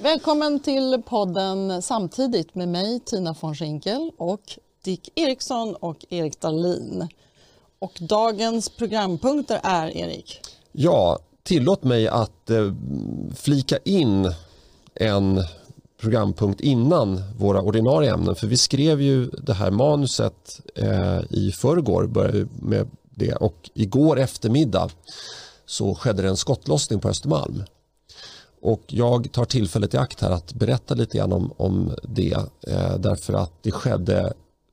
Välkommen till podden Samtidigt med mig Tina von Schinkel och Dick Eriksson och Erik Dahlin. Och dagens programpunkter är, Erik? Ja, tillåt mig att eh, flika in en programpunkt innan våra ordinarie ämnen. För vi skrev ju det här manuset eh, i förrgår, började med det. Och igår eftermiddag så skedde det en skottlossning på Östermalm. Och jag tar tillfället i akt här att berätta lite grann om, om det. Eh, därför att det skedde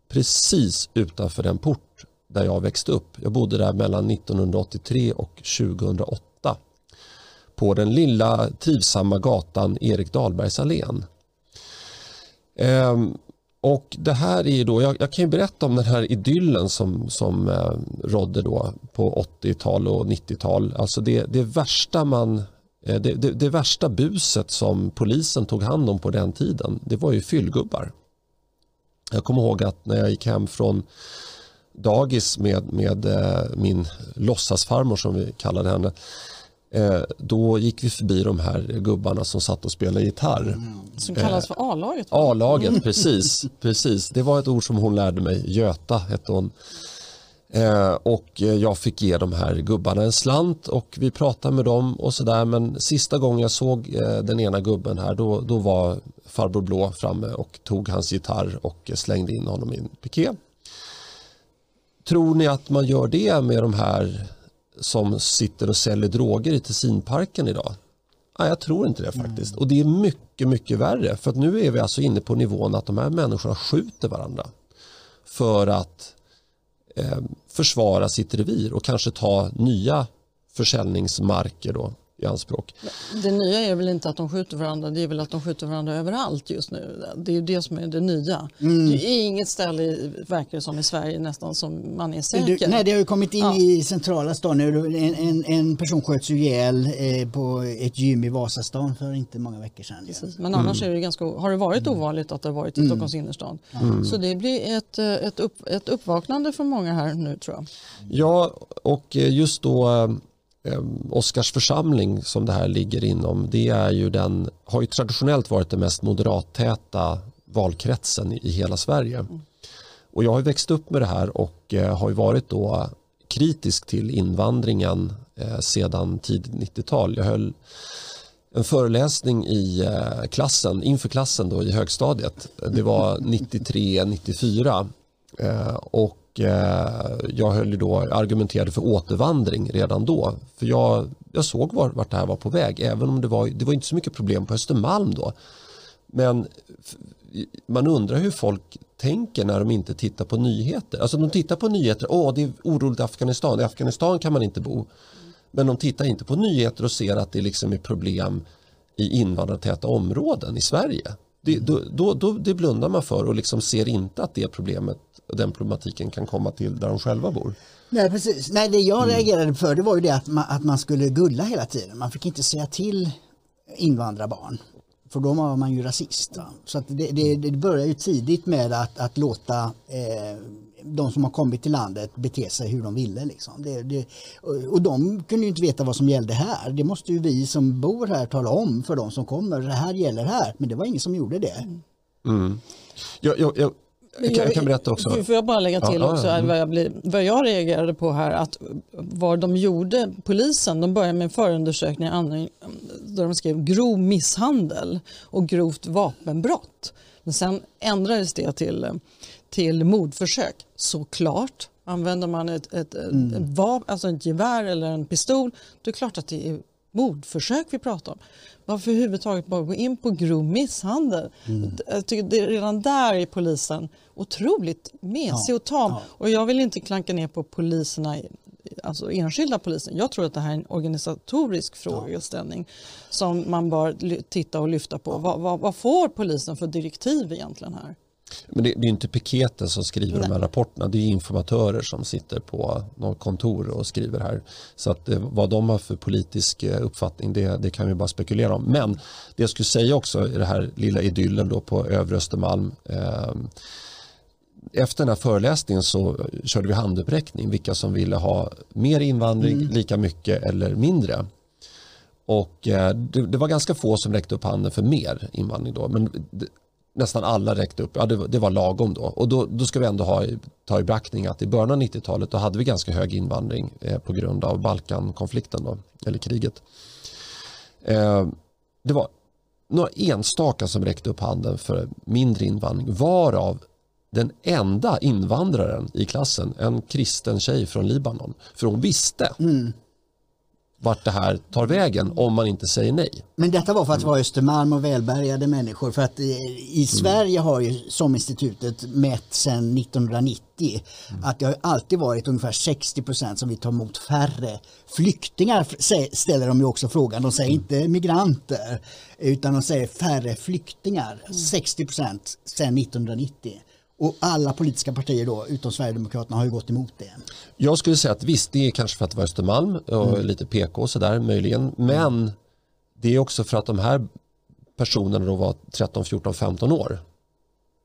precis utanför den port där jag växte upp. Jag bodde där mellan 1983 och 2008 på den lilla trivsamma gatan Erik Dahlbergs allén. Eh, och det här är då, jag, jag, kan ju berätta om den här idyllen som, som eh, rådde då på 80-tal och 90-tal. Alltså det, det värsta man det, det, det, värsta buset som polisen tog hand om på den tiden det var ju fyllgubbar. Jag kommer ihåg att när jag gick hem från dagis med, med eh, min låtsasfarmor som vi kallade henne Eh, då gick vi förbi de här gubbarna som satt och spelade gitarr. Som kallas för A-laget? A-laget, mm. precis, precis. Det var ett ord som hon lärde mig. Göta hette hon. Eh, och jag fick ge de här gubbarna en slant och vi pratade med dem och sådär. Men sista gången jag såg eh, den ena gubben här då, då var farbror Blå framme och tog hans gitarr och slängde in honom i en piké. Tror ni att man gör det med de här som sitter och säljer droger i Tessinparken idag? Nej, jag tror inte det faktiskt. Mm. Och det är mycket, mycket värre. För att nu är vi alltså inne på nivån att de här människorna skjuter varandra för att Eh, försvara sitt revir och kanske ta nya försäljningsmarker då i anspråk. Det nya är väl inte att de skjuter varandra, det är väl att de skjuter varandra överallt just nu. Det är ju det som är det nya. Mm. Det är inget ställe, verkar som i Sverige nästan, som man är säker. Du, nej, det har ju kommit in ja. i centrala stan nu. En, en, en person sköts ihjäl eh, på ett gym i Vasastan för inte många veckor sedan. Men annars mm. är det ganska, har det varit mm. ovanligt att det har varit i mm. Stockholms innerstan. Mm. Så det blir ett, eh, ett, upp, ett uppvaknande för många här nu tror jag. Ja, och just då eh, Oskars församling som det här ligger inom det är ju den, har ju traditionellt varit den mest moderattäta valkretsen i, hela Sverige. Mm. Och jag har växt upp med det här och eh, har varit då kritisk till invandringen eh, sedan tidigt 90-tal. Jag höll en föreläsning i eh, klassen, inför klassen då i högstadiet. Det var 93-94 eh, och Eh, jag höll då, argumenterade för återvandring redan då. För jag, jag såg var, vart det här var på väg, även om det var, det var inte så mycket problem på Östermalm då. Men man undrar hur folk tänker när de inte tittar på nyheter. Alltså de tittar på nyheter, åh det är oroligt i Afghanistan, i Afghanistan kan man inte bo. Men de tittar inte på nyheter och ser att det liksom är problem i invandrartäta områden i Sverige. Det, då, då, då, det blundar man för och liksom ser inte att det problemet den problematiken kan komma till där de själva bor. Nej, precis. Nej, det jag mm. reagerade för det var ju det att man, att man skulle gulla hela tiden. Man fick inte säga till invandrarbarn. För då var man ju rasist. Va? Så att det, det, det börjar ju tidigt med att, att låta eh, de som har kommit till landet bete sig hur de ville. Liksom. Det, det, och de kunde ju inte veta vad som gällde här. Det måste ju vi som bor här tala om för de som kommer. Det här gäller här. Men det var ingen som gjorde det. Mm. Jag, jag, jag, jag, jag kan berätta också. Får jag bara lägga till ja, också ja, vad, jag blir, vad jag reagerade på här att vad de gjorde, polisen, de började med en förundersökning där de skrev grov misshandel och grovt vapenbrott. Men sen ändrades det till, till mordförsök. Såklart, använder man ett, ett, mm. ett, vapen, alltså ett gevär eller en pistol, då är det klart att det är mordförsök vi pratar om. Varför överhuvudtaget bara gå in på grov misshandel? Mm. Jag tycker det, redan där är polisen otroligt mesig ja, och tam. Ja. Och jag vill inte klanka ner på poliserna, alltså enskilda poliser. Jag tror att det här är en organisatorisk frågeställning ja. som man bör titta och lyfta på. Vad, vad, vad får polisen för direktiv egentligen här? Men det, det är inte piketen som skriver Nej. de här rapporterna. Det är informatörer som sitter på något kontor och skriver här. Så att eh, vad de har för politisk eh, uppfattning det, det kan vi bara spekulera om. Men det jag skulle säga också i det här lilla idyllen då på övre Östermalm. Eh, efter den här föreläsningen så körde vi handuppräckning vilka som ville ha mer invandring, mm. lika mycket eller mindre. Och eh, det, var ganska få som räckte upp handen för mer invandring då. Men nästan alla räckte upp, ja det, det var lagom då. Och då, då ska vi ändå ha, ta i beaktning att i början av 90-talet då hade vi ganska hög invandring eh, på grund av Balkankonflikten då, eller kriget. Eh, det var några enstaka som räckte upp handen för mindre invandring varav den enda invandraren i klassen, en kristen tjej från Libanon. För hon visste mm vart det här tar vägen om man inte säger nej. Men detta var för att det var Östermalm och välbärgade människor för att i, i Sverige har ju SOM-institutet mätt sedan 1990 mm. att det har alltid varit ungefär 60 procent som vill ta emot färre flyktingar ställer de ju också frågan. De säger inte migranter utan de säger färre flyktingar. Mm. 60 procent sedan 1990. Och alla politiska partier då, utom Sverigedemokraterna, har ju gått emot det. Jag skulle säga att visst, det är kanske för att det var Östermalm och mm. lite PK och sådär möjligen. Men det är också för att de här personerna då var 13, 14, 15 år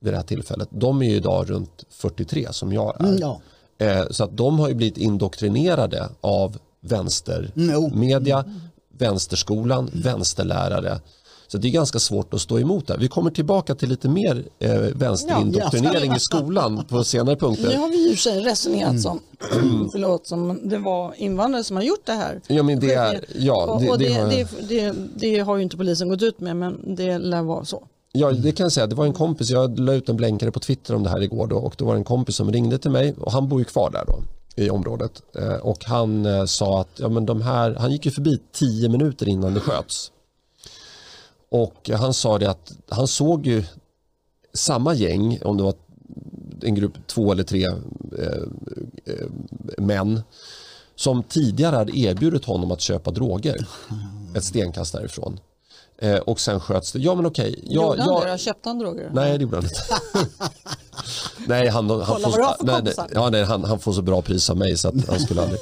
vid det här tillfället. De är ju idag runt 43 som jag är. Mm, ja. Eh, så att de har ju blivit indoktrinerade av vänstermedia, mm, vänsterskolan, vänsterlärare så det är ganska svårt att stå emot det. Vi kommer tillbaka till lite mer eh, vänsterindoktrinering ja, i skolan på senare punkter. Nu har vi ju sig resonerat mm. som, förlåt, som det var invandrare som har gjort det här. Ja, men det, är, ja, det, och det, det, det, det, har ju inte polisen gått ut med, men det lär vara så. Ja, det kan jag säga. Det var en kompis, jag la ut en blänkare på Twitter om det här igår då, och då var det en kompis som ringde till mig och han bor ju kvar där då i området eh, och han eh, sa att ja, men de här, han gick ju förbi tio minuter innan det sköts och han sa det att han såg ju samma gäng, om det var en grupp två eller tre eh, eh, män som tidigare hade erbjudit honom att köpa droger ett stenkast därifrån. Eh, och sen sköts det. Ja men okej. Jag, Gjorde han jag, det? Köpte han droger? Nej det gjorde han inte. nej, han, han, Kolla får, vad nej, nej, ja, nej, han, han får så bra pris av mig så att han skulle aldrig.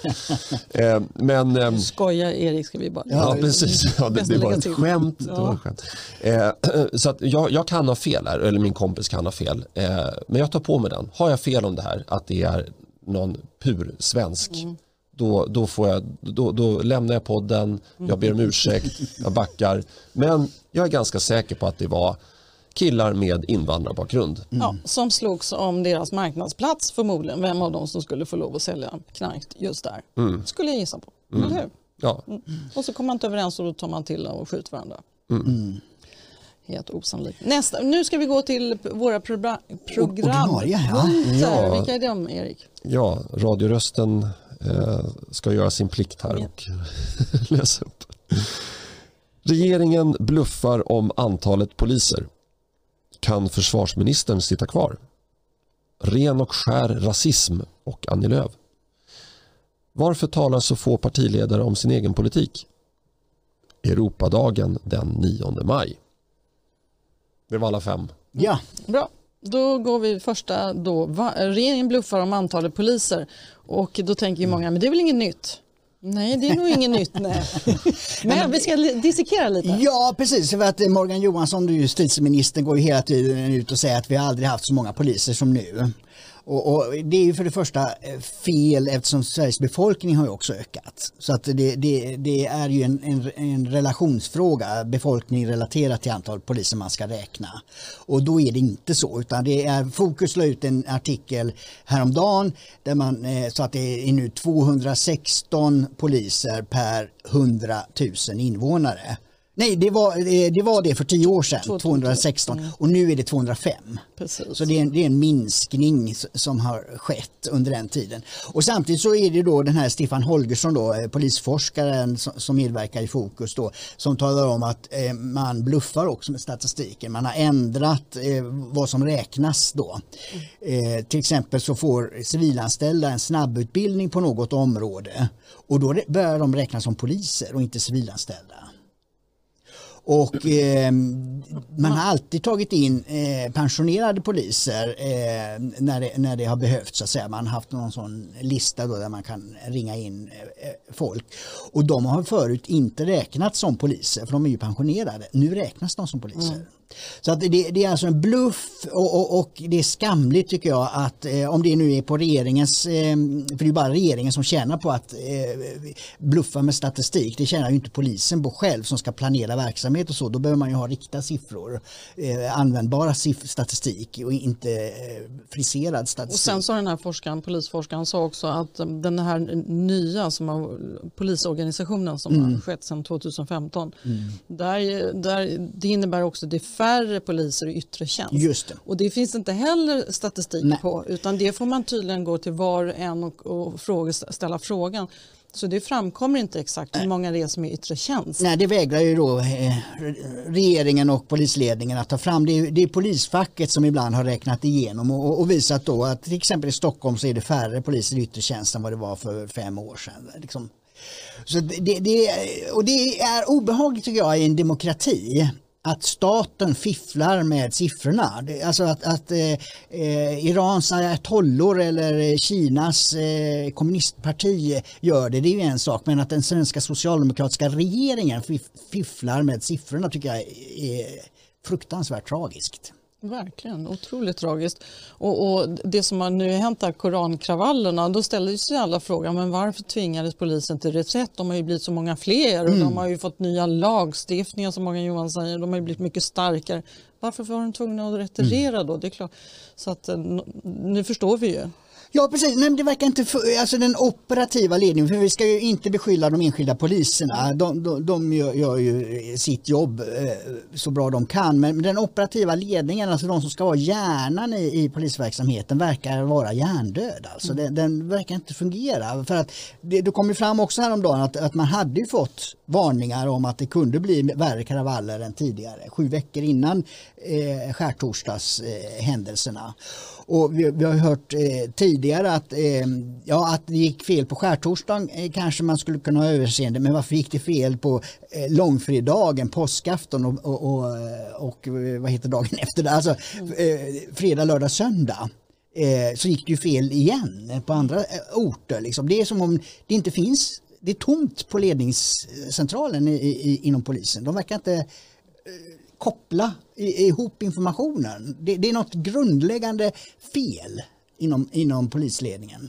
eh, men, eh, Skoja Erik ska vi bara. Ja, precis. Ja, det, det var ett skämt. Ja. Det var ett skämt. Eh, så att jag, jag kan ha fel här, eller min kompis kan ha fel. Eh, men jag tar på mig den. Har jag fel om det här, att det är någon pur svensk mm då, då, får jag, då, då lämnar jag podden, jag ber om ursäkt, jag backar. Men jag är ganska säker på att det var killar med invandrarbakgrund. Mm. Ja, som slogs om deras marknadsplats förmodligen, vem av dem som skulle få lov att sälja knark just där. Mm. Skulle jag gissa på, mm. eller hur? Ja. Mm. Och så kommer man inte överens och då tar man till och skjuter varandra. Mm. Mm. Helt osannolikt. Nästa, nu ska vi gå till våra program. program. Ja. ja. Vilka är de, Erik? Ja, radiorösten ska göra sin plikt här och läsa upp. Regeringen bluffar om antalet poliser. Kan försvarsministern sitta kvar? Ren och skär rasism och Annie Lööf. Varför talar så få partiledare om sin egen politik? Europadagen den 9 maj. Det var alla fem. Ja. Bra. Då går vi första då. Regeringen bluffar om antalet poliser. Och då tänker ju många, men det är väl inget nytt? Nej, det är nog inget nytt. Nej. Men vi ska dissekera lite. Ja, precis. För att Morgan Johansson, justitieministern, går ju hela tiden ut och säger att vi aldrig haft så många poliser som nu. Och, och, det är ju för det första eh, fel eftersom Sveriges befolkning har ju också ökat. Så att det, det, det är ju en, en, en, relationsfråga, befolkning relaterat till antal poliser man ska räkna. Och då är det inte så utan det är, Fokus la ut en artikel häromdagen där man eh, så att det är nu 216 poliser per 100 000 invånare. Nej, det var, eh, det var det för tio år sedan, 216 mm. och nu är det 205. Precis. Så det är, en, det är en minskning som har skett under den tiden. Och samtidigt så är det då den här Stefan Holgersson, då, eh, polisforskaren som, medverkar i Fokus, då, som talar om att eh, man bluffar också med statistiken. Man har ändrat vad som räknas då. Eh, till exempel så får civilanställda en snabbutbildning på något område och då börjar de räknas som poliser och inte civilanställda. Och eh, man har alltid tagit in eh, pensionerade poliser eh, när, det, när det har behövts. Så att säga. Man har haft någon sån lista då där man kan ringa in eh, eh folk. Och de har förut inte räknats som poliser för de är ju pensionerade. Nu räknas de som poliser. Mm. Så att det, det, är alltså en bluff och, och, och, det är skamligt tycker jag att eh, om det nu är på regeringens, eh, för det är bara regeringen som tjänar på att eh, bluffa med statistik. Det tjänar ju inte polisen på själv som ska planera verksamhet och så. Då behöver man ju ha riktiga siffror, eh, användbara statistik och inte eh, friserad statistik. Och sen sa den här forskaren, polisforskaren sa också att den här nya som har, polisorganisationen som mm. har skett sedan 2015, mm. där, där, det innebär också det färre poliser i yttre tjänst. Just det. Och det finns inte heller statistik Nej. på utan det får man tydligen gå till var och en och, och fråga, ställa frågan. Så det framkommer inte exakt hur många det är som är yttre tjänst. Nej, det vägrar ju då eh, regeringen och polisledningen att ta fram. Det är, det är polisfacket som ibland har räknat igenom och, och, visat då att till exempel i Stockholm så är det färre poliser i yttre tjänst än vad det var för fem år sedan. Liksom. Så det, det, och det är obehagligt tycker jag i en demokrati att staten fifflar med siffrorna. Alltså att, att eh, eh, Irans ayatollor eller Kinas eh, kommunistparti gör det, det är ju en sak. Men att den svenska socialdemokratiska regeringen fifflar med siffrorna tycker jag är fruktansvärt tragiskt. Verkligen, otroligt tragiskt. Och, och, det som har nu hänt här, korankravallerna, då ställer sig alla frågan men varför tvingades polisen till reträtt? De har ju blivit så många fler och mm. de har ju fått nya lagstiftningar som Morgan Johansson säger, de har ju blivit mycket starkare. Varför var de tvungna att retirera mm. då? Det är klart. Så att, eh, nu förstår vi ju. Ja precis, Nej, det verkar inte för, alltså den operativa ledningen, för vi ska ju inte beskylla de enskilda poliserna. De, de, de gör, gör, ju sitt jobb eh, så bra de kan. Men den operativa ledningen, alltså de som ska vara hjärnan i, i polisverksamheten verkar vara hjärndöd. Alltså mm. den, den, verkar inte fungera. För att det, det kom ju fram också häromdagen att, att man hade fått varningar om att det kunde bli värre kravaller än tidigare. Sju veckor innan eh, skärtorsdagshändelserna. Eh, och vi, vi har hört eh, tidigare att, eh, ja, att det gick fel på skärtorsdagen eh, kanske man skulle kunna ha överseende men varför gick det fel på eh, långfredagen, påskafton och, och, och, eh, och, eh, vad heter dagen efter det? Alltså eh, fredag, lördag, söndag. så gick det ju fel igen på andra orter. Liksom. Det är som om det inte finns det är tomt på ledningscentralen i, i, inom polisen. De verkar inte koppla ihop informationen. Det, det är något grundläggande fel inom, inom polisledningen.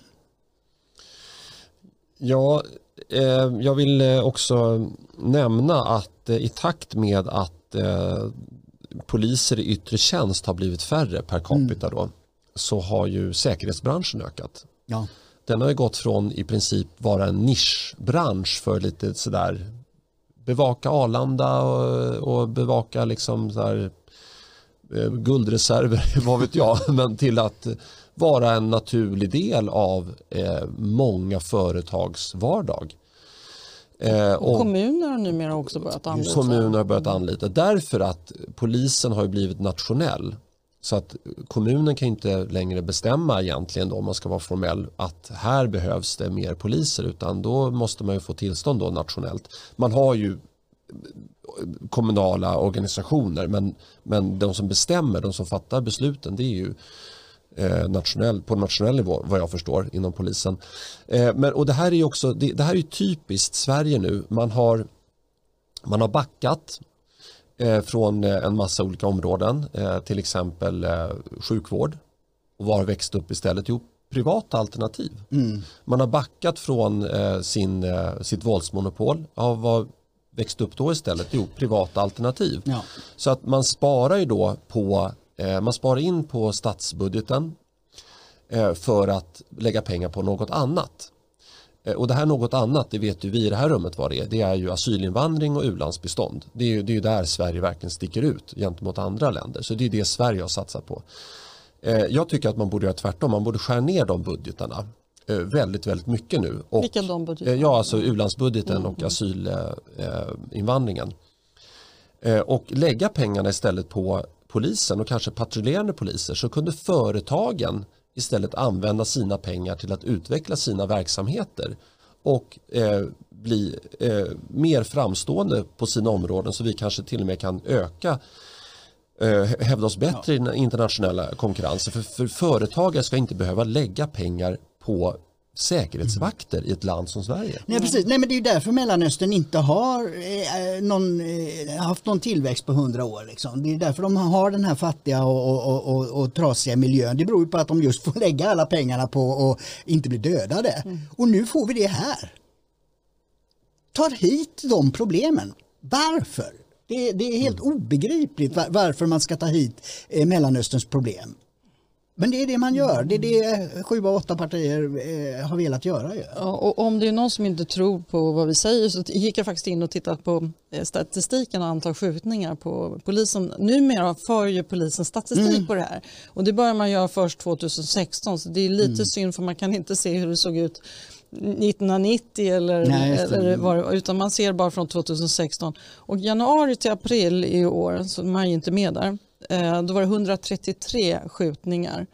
Ja, eh, jag vill eh, också nämna att eh, i takt med att eh, poliser i yttre tjänst har blivit färre per capita mm. då, så har ju säkerhetsbranschen ökat. Ja. Den har ju gått från i princip vara en nischbransch för lite sådär bevaka Arlanda och, och bevaka liksom så här, eh, guldreserver, vad vet jag, men till att vara en naturlig del av eh, många företags vardag. Eh, och, kommuner har numera också börjat anlita. Kommuner har börjat anlita därför att polisen har blivit nationell. Så att kommunen kan inte längre bestämma egentligen då, om man ska vara formell att här behövs det mer poliser utan då måste man ju få tillstånd då nationellt. Man har ju kommunala organisationer men, men de som bestämmer, de som fattar besluten det är ju eh, nationell, på nationell nivå vad jag förstår inom polisen. Eh, men, och det här är också det, det här är typiskt Sverige nu. Man har, man har backat Eh, från en massa olika områden, till exempel sjukvård. Och var växt upp istället? Jo, privata alternativ. Mm. Man har backat från sin, sitt våldsmonopol. Ja, vad växt upp då istället? Jo, privata alternativ. Ja. Så att man sparar ju då på, man sparar in på statsbudgeten för att lägga pengar på något annat. Eh, och det här något annat, det vet ju vi i det här rummet vad det är. Det är ju asylinvandring och ulandsbistånd. Det är ju, det är där Sverige verkligen sticker ut gentemot andra länder. Så det är det Sverige har satsat på. Eh, jag tycker att man borde göra tvärtom. Man borde skära ner de budgetarna eh, väldigt, väldigt mycket nu. Och, Vilka de budgetarna? Ja, alltså ulandsbudgeten och asylinvandringen. Och lägga pengarna istället på polisen och kanske patrullerande poliser så kunde företagen istället använda sina pengar till att utveckla sina verksamheter och eh, bli eh, mer framstående på sina områden så vi kanske till och med kan öka eh, hävda oss bättre i den internationella konkurrensen. För, för företagare ska inte behöva lägga pengar på säkerhetsvakter i ett land som Sverige. Nej, precis. Nej, men det är ju därför Mellanöstern inte har eh, någon, eh, haft någon tillväxt på hundra år. Liksom. Det är därför de har den här fattiga och, och, och, och, trasiga miljön. Det beror ju på att de just får lägga alla pengarna på att inte bli dödade. Mm. Och nu får vi det här. Tar hit de problemen. Varför? Det, det är helt mm. obegripligt var, varför man ska ta hit eh, Mellanösterns problem. Men det är det man gör. Det är det sju av åtta partier eh, har velat göra. Ja, och om det är någon som inte tror på vad vi säger så gick jag faktiskt in och tittade på eh, statistiken och antal skjutningar på polisen. Numera för ju polisen statistik mm. på det här och det börjar man göra först 2016 så det är lite mm. synd för man kan inte se hur det såg ut 1990 eller, Nej, eller var, utan man ser bara från 2016. Och januari till april i år, så man är inte med där, då var det 133 skjutningar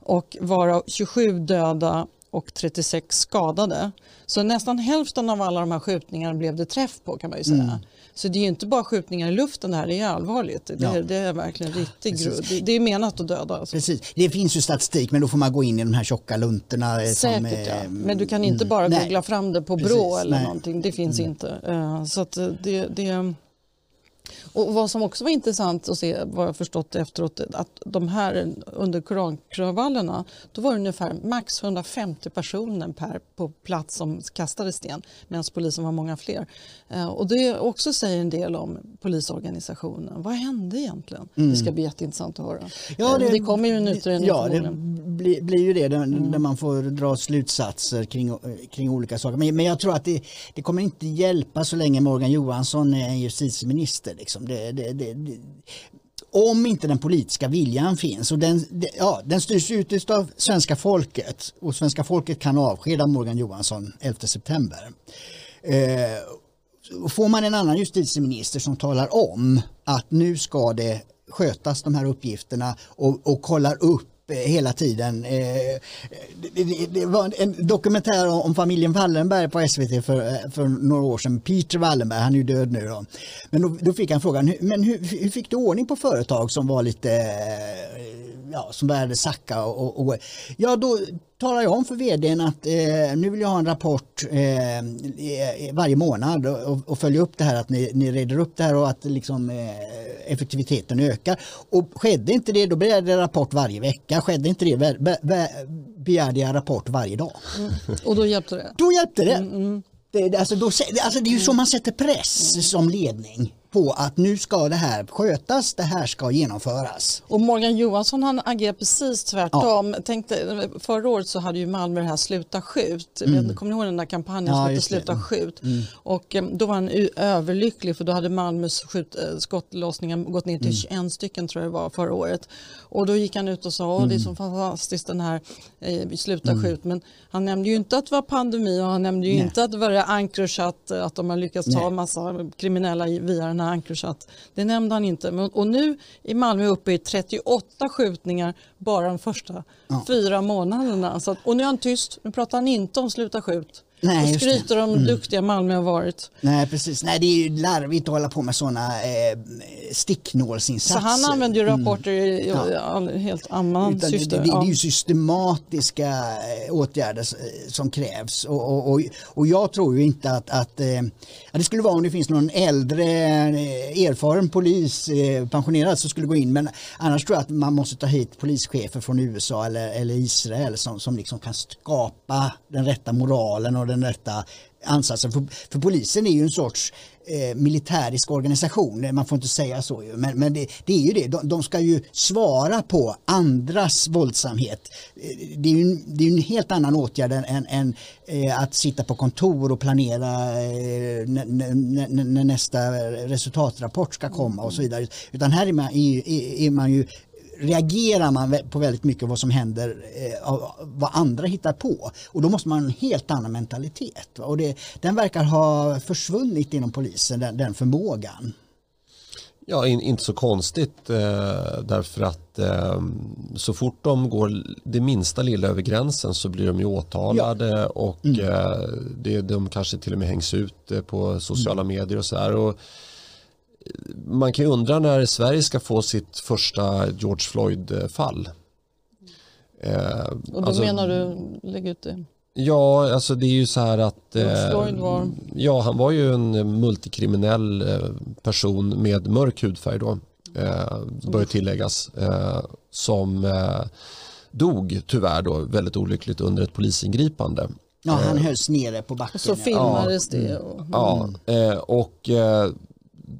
och varav 27 döda och 36 skadade. Så nästan hälften av alla de här skjutningarna blev det träff på kan man ju säga. Mm. Så det är inte bara skjutningar i luften det här, det är allvarligt. Det, ja. det är verkligen riktigt det, det är menat att döda. Alltså. Precis. Det finns ju statistik men då får man gå in i de här tjocka luntorna. Säkert som, ja. Men du kan inte bara mm, googla fram det på Precis. Brå eller nej. någonting. Det finns mm. inte. Så det, det och vad som också var intressant att se, vad jag förstått efteråt, att de här under korankravallerna, då var det ungefär max 150 personer per på plats som kastade sten, medan polisen var många fler. Eh, och det också säger en del om polisorganisationen. Vad hände egentligen? Mm. Det ska bli jätteintressant att höra. Ja, det, det kommer ju en utredning Ja, det blir, blir ju det, där, mm. där, man får dra slutsatser kring, kring olika saker. Men, men jag tror att det, det kommer inte hjälpa så länge Morgan Johansson är justitieminister. Liksom. Det, det, det, om inte den politiska viljan finns och den, ja, den styrs ut av svenska folket och svenska folket kan avskeda Morgan Johansson 11 september. Eh, får man en annan justitieminister som talar om att nu ska det skötas de här uppgifterna och, och kollar upp Eh, hela tiden. Eh, det, var en dokumentär om familjen Wallenberg på SVT för, eh, för några år sedan. Peter Wallenberg, han är ju död nu då. Men då, då fick han frågan, men hur, hur, fick du ordning på företag som var lite, ja, som började sacka och, och, ja då talar jag om för vdn att eh, nu vill jag ha en rapport eh, varje månad och, och, följa upp det här att ni, ni reder upp det här och att liksom, eh, effektiviteten ökar. Och skedde inte det då begärde jag rapport varje vecka. Skedde inte det be, be, begärde jag rapport varje dag. Mm. Och då hjälpte det? Då hjälpte det. Mm, mm. det alltså, då, alltså, det är ju så man sätter press som ledning på att nu ska det här skötas, det här ska genomföras. Och Morgan Johansson han agerar precis tvärtom. Ja. Tänkte, förra året så hade ju Malmö det här Sluta skjut. Mm. Kommer ni ihåg den där kampanjen ja, som hette Sluta det. skjut? Mm. Och eh, då var han överlycklig för då hade Malmös skjut, eh, skottlossningar gått ner till mm. 21 stycken tror jag det var förra året. Och då gick han ut och sa att det är så mm. fantastiskt den här eh, Sluta mm. skjut. Men han nämnde ju inte att det var pandemi och han nämnde ju Nej. inte att det var Ankrochat, att de har lyckats ta en massa kriminella via den här Ankrochat. Det nämnde han inte. Men, och nu i Malmö uppe i 38 skjutningar bara de första ja. fyra månaderna. Så att, och nu är han tyst, nu pratar han inte om Sluta skjut. Nej, och skryter om mm. duktiga Malmö har varit. Nej precis, nej det är ju larvigt att hålla på med sådana eh, sticknålsinsatser. Så han använder ju mm. rapporter mm. i ja. helt annan syfte. Det, det, det, är ju systematiska eh, åtgärder eh, som krävs och, och, och, och jag tror ju inte att, att eh, det skulle vara om det finns någon äldre erfaren polis pensionerad som skulle gå in men annars tror jag att man måste ta hit polischefer från USA eller, eller Israel som, som liksom kan skapa den rätta moralen och den rätta ansatsen. För, för polisen är ju en sorts eh, militärisk organisation, man får inte säga så ju, men, men det, det, är ju det, de, de, ska ju svara på andras våldsamhet. Eh, det är ju, det är en helt annan åtgärd än, än, än eh, att sitta på kontor och planera eh, när nästa resultatrapport ska komma och så vidare. Utan här är man, är, är man ju reagerar man på väldigt mycket vad som händer, eh, vad andra hittar på. Och då måste man ha en helt annan mentalitet. Och det, den verkar ha försvunnit inom polisen, den, den förmågan. Ja, in, inte så konstigt eh, därför att eh, så fort de går det minsta lilla över gränsen så blir de ju åtalade ja. och mm. eh, det, de kanske till och med hängs ut på sociala mm. medier och så här. Och man kan ju undra när Sverige ska få sitt första George Floyd-fall. Eh, och då alltså, menar du, lägg ut det. Ja, alltså det är ju så här att eh, var... ja, han var ju en multikriminell eh, person med mörk hudfärg då, eh, bör tilläggas, eh, som eh, dog tyvärr då väldigt olyckligt under ett polisingripande. Ja, han eh, hölls nere på backen. Så filmades ja. det. Och... Ja, eh, och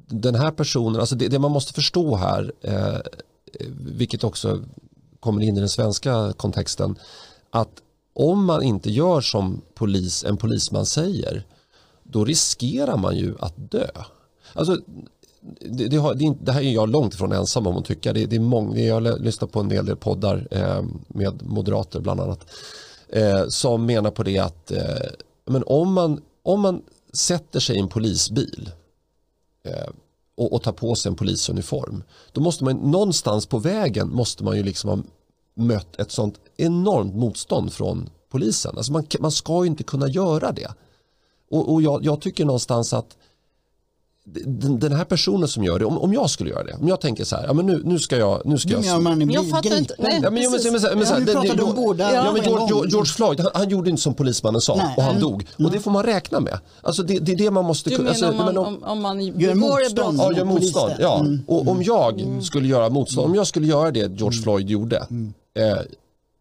den här personen, alltså det, det man måste förstå här, eh, vilket också kommer in i den svenska kontexten, att om man inte gör som polis, en polisman säger då riskerar man ju att dö. Alltså, det, det, har, det, det här är jag långt ifrån ensam om att tycka. Det, det är många, jag lyssnar på en del, del poddar eh, med moderater bland annat eh, som menar på det att eh, men om, man, om man sätter sig i en polisbil Eh, och, och ta på sig en polisuniform då måste man någonstans på vägen måste man ju liksom ha mött ett sånt enormt motstånd från polisen. Alltså man, man ska ju inte kunna göra det. Och, och jag, jag, tycker någonstans att den, här personen som gör det, om, om jag skulle göra det, om jag tänker så här, ja, men nu, nu ska jag... Nu ska jag, ja, man jag fattar inte. Nej, ja, men, men, men, men, men, ja, nu pratar om båda. Ja, men George, George Floyd, han, han, gjorde inte som polismannen sa Nej. och han mm. dog. Och det får man räkna med. Alltså det, det är det man måste... Du menar alltså, om, man, om, om man gör motstånd? Ja, gör motstånd. Ja. Mm. Och om jag mm. skulle göra motstånd, om jag skulle göra det George mm. Floyd gjorde mm. eh,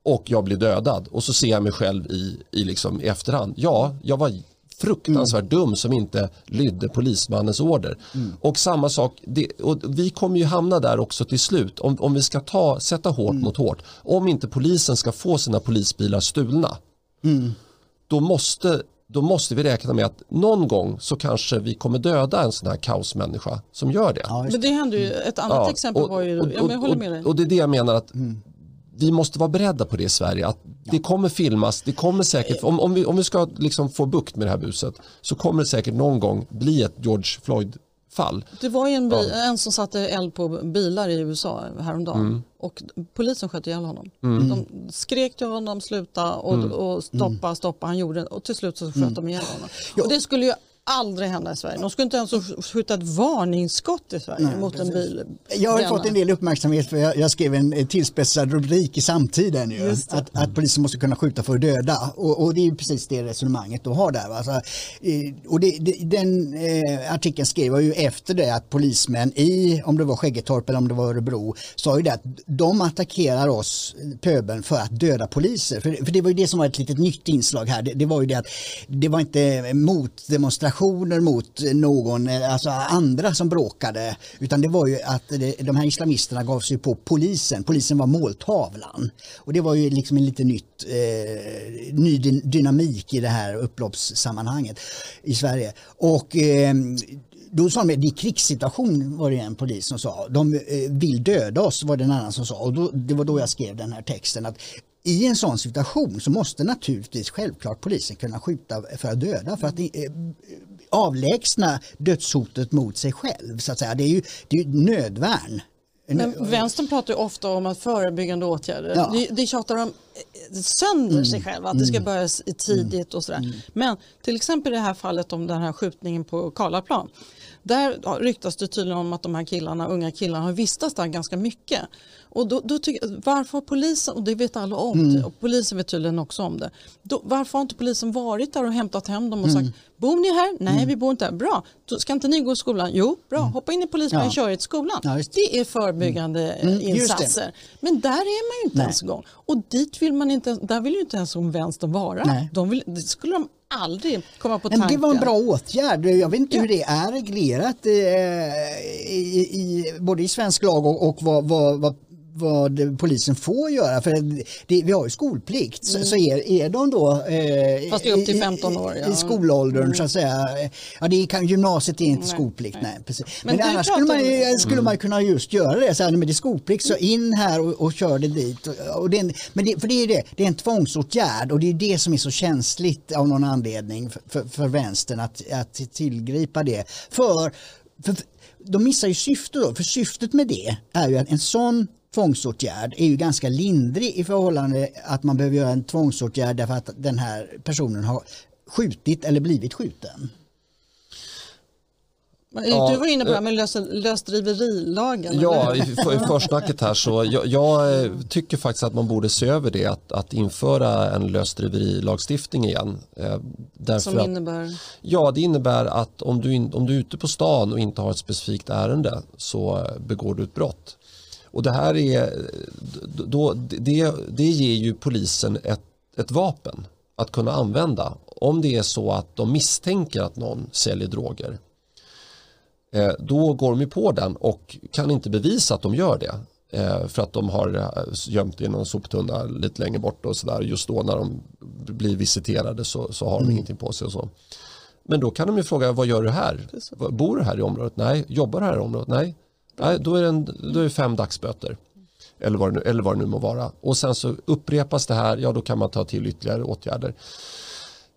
och jag blir dödad och så ser jag mig själv i, i, liksom, i efterhand. Ja, jag var fruktansvärt mm. dum som inte lydde polismannens order. Mm. Och samma sak, det, och vi kommer ju hamna där också till slut om, om vi ska ta, sätta hårt mm. mot hårt. Om inte polisen ska få sina polisbilar stulna mm. då, måste, då måste vi räkna med att någon gång så kanske vi kommer döda en sån här kaosmänniska som gör det. Ja, men det händer ju, ett annat exempel och, var ju, och, ja, jag håller med dig. Och, och det är det jag menar att mm vi måste vara beredda på det i Sverige. Att ja. Det kommer filmas, det kommer säkert, om, om, vi, om vi ska liksom få bukt med det här buset så kommer det säkert någon gång bli ett George Floyd fall. Det var ju en, ja. en som satte eld på bilar i USA häromdagen mm. och polisen sköt ihjäl honom. Mm. De skrek till honom sluta och, mm. och stoppa, stoppa. Han gjorde det och till slut så sköt mm. de ihjäl honom. Och det skulle ju aldrig hända i Sverige. De skulle inte ens skjuta ett varningsskott i Sverige Nej, mot en bil. Jag har fått en del uppmärksamhet för jag, jag skrev en tillspetsad rubrik i samtiden ju, att, att polisen måste kunna skjuta för att döda och, och det är precis det resonemanget de har där. Alltså, och det, den eh, artikeln skrev jag ju efter det att polismän i, om det var Skäggetorp eller om det var Örebro, sa ju det att de attackerar oss, pöbeln, för att döda poliser. För, för det var ju det som var ett litet nytt inslag här. Det, det var ju det att det var inte mot demonstrationer demonstrationer mot någon, eh, alltså andra som bråkade, utan det var ju att de här islamisterna gav sig på polisen. Polisen var måltavlan. Och det var ju liksom en lite nytt, eh, ny dynamik i det här upploppssammanhanget i Sverige. Och eh, då sa de att det är krigssituation var det en polis som sa. De eh, vill döda oss var det en annan som sa. Och då, det var då jag skrev den här texten. att i en sån situation så måste naturligtvis självklart polisen kunna skjuta för att döda för att eh, avlägsna dödshotet mot sig själv. Så att säga. Det är ju, det är nödvärn. Men vänstern pratar ju ofta om att förebyggande åtgärder. Ja. Det, det tjatar de sönder mm. sig själva, att det ska mm. börja tidigt och sådär. Mm. Men till exempel i det här fallet om den här skjutningen på Karlaplan. Där ryktas det tydligen om att de här killarna, unga killarna har vistats där ganska mycket. Och då, då tycker, varför har polisen, och det vet alla om, mm. och polisen vet tydligen också om det. Då, varför har inte polisen varit där och hämtat hem dem och mm. sagt Bor ni här? Nej, mm. vi bor inte här. Bra. Ska inte ni gå i skolan? Jo, bra. Mm. Hoppa in i polisbilen, ja. kör er till skolan. Ja, det är förebyggande mm. mm insatser. Men där är man ju inte Nej. ens en gång. Och dit vill man inte, där vill ju inte ens som vänstern vara. De vill, det skulle de aldrig komma på tanken. Det var en bra åtgärd. Jag vet inte ja. hur det är reglerat eh, i, i, både i svensk lag och, och vad, vad, vad vad polisen får göra. För det, vi har ju skolplikt. Mm. Så, så är, är de då eh, Fast det är upp till 15 år, ja. i skolåldern mm. så att säga. Ja, det kan, gymnasiet är inte nej, skolplikt. Nej. nej precis. Men, men annars skulle man, om... skulle man kunna just göra det. Så här, men det är skolplikt så in här och, och kör det dit. Och det, men det, för det är det, det är en tvångsåtgärd och det är det som är så känsligt av någon anledning för, för, för vänstern att, att tillgripa det. För, för de missar ju syftet då, för syftet med det är ju att en sån tvångsåtgärd är ju ganska lindrig i förhållande att man behöver göra en tvångsåtgärd därför att den här personen har skjutit eller blivit skjuten. Ja, du var inne på det här med lös, lösdriverilagen. Ja, i, försnacket här så jag, jag, eh, tycker faktiskt att man borde se över det att, att införa en lösdriverilagstiftning igen. Eh, Som innebär? Att, ja, det innebär att om du, in, om du är ute på stan och inte har ett specifikt ärende så begår du ett brott. Och det här är, då, det, det ger ju polisen ett, ett vapen att kunna använda om det är så att de misstänker att någon säljer droger Eh, då går de ju på den och kan inte bevisa att de gör det eh, för att de har eh, gömt i någon soptunna lite längre bort och sådär just då när de blir visiterade så, så har de mm. ingenting på sig och så. Men då kan de ju fråga vad gör du här? Bor du här i området? Nej. Jobbar du här i området? Nej. Nej då, är det en, då är det fem dagsböter. Eller vad, det nu, eller vad det nu må vara. Och sen så upprepas det här, ja då kan man ta till ytterligare åtgärder.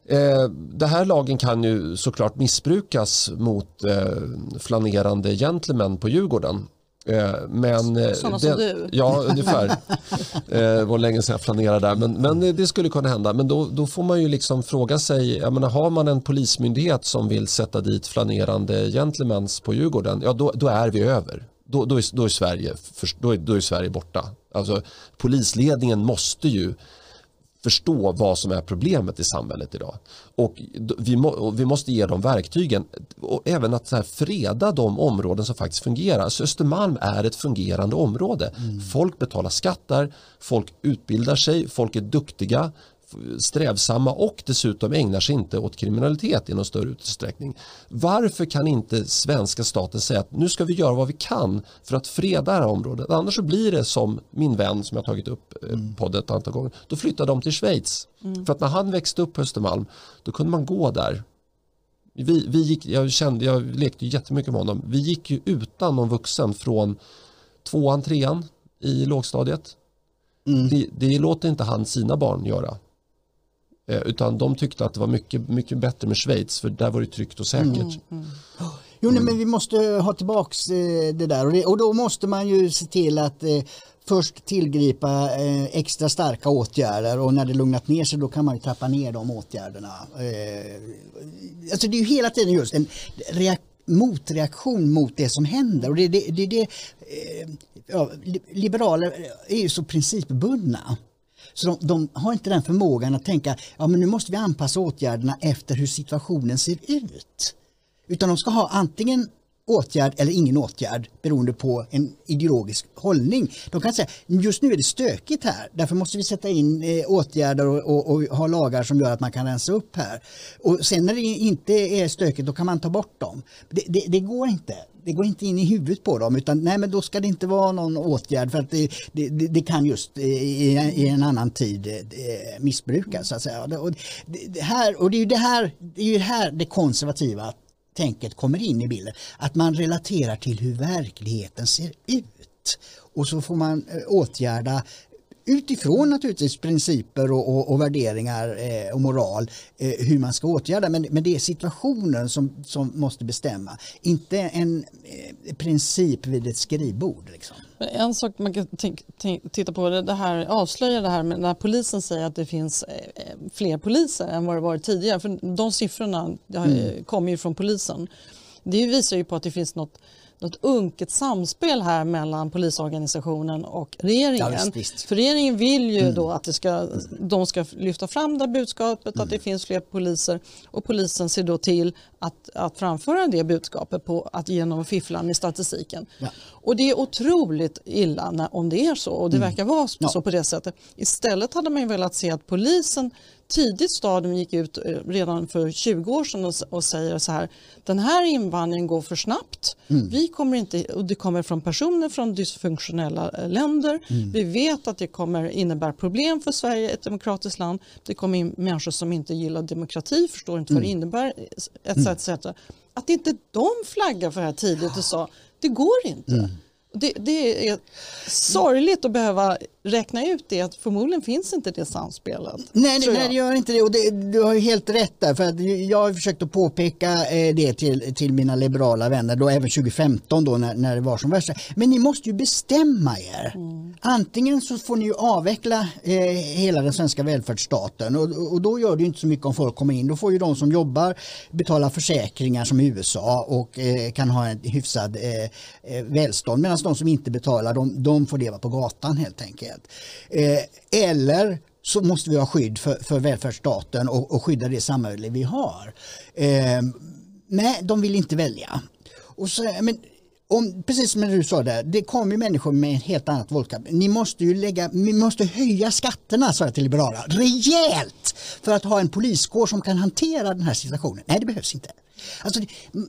Eh, den här lagen kan ju såklart missbrukas mot eh, flanerande gentlemän på Djurgården. Eh, men, Sådana som du? Ja, ungefär. det var länge sedan jag flanerade där. Men, men det skulle kunna hända. Men då, då får man ju liksom fråga sig, jag menar, har man en polismyndighet som vill sätta dit flanerande gentlemans på Djurgården, ja då, då är vi över. Då, då, är, då, är Sverige, då, är, då är Sverige borta. Alltså, polisledningen måste ju förstå vad som är problemet i samhället idag. Och vi, må, vi måste ge dem verktygen och även att så här freda de områden som faktiskt fungerar. Så Östermalm är ett fungerande område. Mm. Folk betalar skattar, folk utbildar sig, folk är duktiga, strävsamma och dessutom ägnar sig inte åt kriminalitet i någon större utsträckning. Varför kan inte svenska staten säga att nu ska vi göra vad vi kan för att freda det här området. Annars så blir det som min vän som jag tagit upp eh, mm. podden ett antal gånger. Då flyttar de till Schweiz. Mm. För att när han växte upp på Östermalm då kunde man gå där. Vi, vi gick, jag, kände, jag lekte jättemycket med honom. Vi gick ju utan någon vuxen från tvåan, trean i lågstadiet. Mm. Det, det låter inte han sina barn göra. Eh, utan de tyckte att det var mycket, mycket bättre med Schweiz för där var det tryggt och säkert. Mm, mm. Jo, nej, men vi måste eh, ha tillbaks eh, det där och, det, och då måste man ju se till att eh, först tillgripa eh, extra starka åtgärder och när det lugnat ner sig då kan man ju trappa ner de åtgärderna. Eh, alltså det är ju hela tiden just en motreaktion mot det som händer och det, det, det, det eh, ja, liberaler är ju så principbundna. Så de, de, har inte den förmågan att tänka ja men nu måste vi anpassa åtgärderna efter hur situationen ser ut. Utan de ska ha antingen åtgärd eller ingen åtgärd beroende på en ideologisk hållning. De kan säga just nu är det stökigt här därför måste vi sätta in eh, åtgärder och, och, och, ha lagar som gör att man kan rensa upp här. Och sen när det inte är stökigt då kan man ta bort dem. Det, det, det går inte. Det går inte in i huvudet på dem utan nej men då ska det inte vara någon åtgärd för att det, det kan just eh, i, i, en annan tid eh, eh, missbrukas så att säga. Och det, här, och det är ju det här det, är ju här det konservativa tänket kommer in i bilden. Att man relaterar till hur verkligheten ser ut. Och så får man eh, åtgärda utifrån naturligtvis principer och, och, och värderingar eh, och moral eh, hur man ska åtgärda. Men, men det är situationen som, som måste bestämma. Inte en eh, princip vid ett skrivbord. Liksom. En sak man kan titta på det, det här avslöjar det här med när polisen säger att det finns eh, fler poliser än vad det varit tidigare. För de siffrorna mm. kommer ju från polisen. Det visar ju på att det finns något något unket samspel här mellan polisorganisationen och regeringen. Ja, visst, visst. För regeringen vill ju mm. då att det ska, de ska lyfta fram det budskapet mm. att det finns fler poliser och polisen ser då till att, att framföra det budskapet på att genom fiffla med statistiken. Ja. Och det är otroligt illa när, om det är så och det mm. verkar vara så ja. på det sättet. Istället hade man ju velat se att polisen tidigt stadium gick ut eh, redan för 20 år sedan och, och säger så här den här invandringen går för snabbt. Mm. Vi kommer inte, och det kommer från personer från dysfunktionella eh, länder. Mm. Vi vet att det kommer innebära problem för Sverige, ett demokratiskt land. Det kommer in människor som inte gillar demokrati, förstår inte vad det mm. innebär etc. Mm. etc. Att inte de flaggar för det här tidigt och sa det går inte. Mm. Det, det är sorgligt att behöva räkna ut det, att förmodligen finns inte det samspelet. Nej, tror nej, det gör inte det. Och det, du har ju helt rätt där. För att jag har försökt att påpeka eh, det till, till mina liberala vänner, då även 2015 då när, när det var som värst. Men ni måste ju bestämma er. Antingen så får ni ju avveckla eh, hela den svenska välfärdsstaten och, och då gör det ju inte så mycket om folk kommer in. Då får ju de som jobbar betala försäkringar som i USA och eh, kan ha en hyfsad eh, eh, välstånd medan de som inte betalar de, de får leva på gatan helt enkelt. Eh, eller så måste vi ha skydd för, för välfärdsstaten och, och skydda det samhälle vi har. Eh, nej, de vill inte välja. Och så, men, om, precis som du sa där, det kommer ju människor med ett helt annat våldskap. Ni måste ju lägga, ni måste höja skatterna, sa jag till liberala, rejält för att ha en poliskår som kan hantera den här situationen. Nej, det behövs inte. Alltså,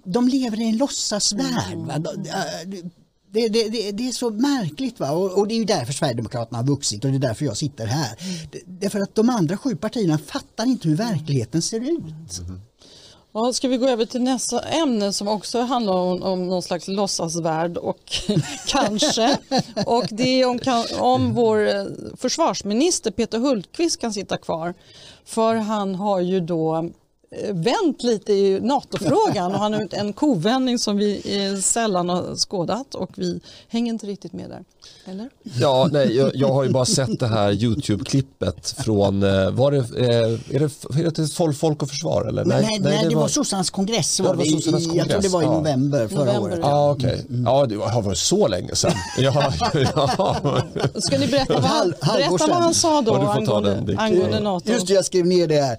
de lever i en låtsasvärld. Va? Det, det, det, det är så märkligt va? Och, och det är ju därför Sverigedemokraterna har vuxit och det är därför jag sitter här. Det, därför att de andra sju partierna fattar inte hur verkligheten ser ut. Ja, ska vi gå över till nästa ämne som också handlar om, om någon slags låtsasvärld och kanske. Och det är om, om vår eh, försvarsminister Peter Hultqvist kan sitta kvar. För han har ju då vänt lite i NATO-frågan och han har gjort en kovändning som vi eh, sällan har skådat och vi hänger inte riktigt med där. Eller? Ja, nej, jag, jag har ju bara sett det här YouTube-klippet från, eh, var det, eh, är det, är det folk, folk och försvar eller? Nej, nej, nej, det var sossarnas kongress. Det Var var det, i- i, jag tror det kongress, var i ja. november förra November, året. ja. Ja, okej. Ja, det har varit så länge sedan. Ja, ja. Ska ni berätta vad han, berätta vad han sa då angående, angående NATO? Just det, jag skrev ner det här.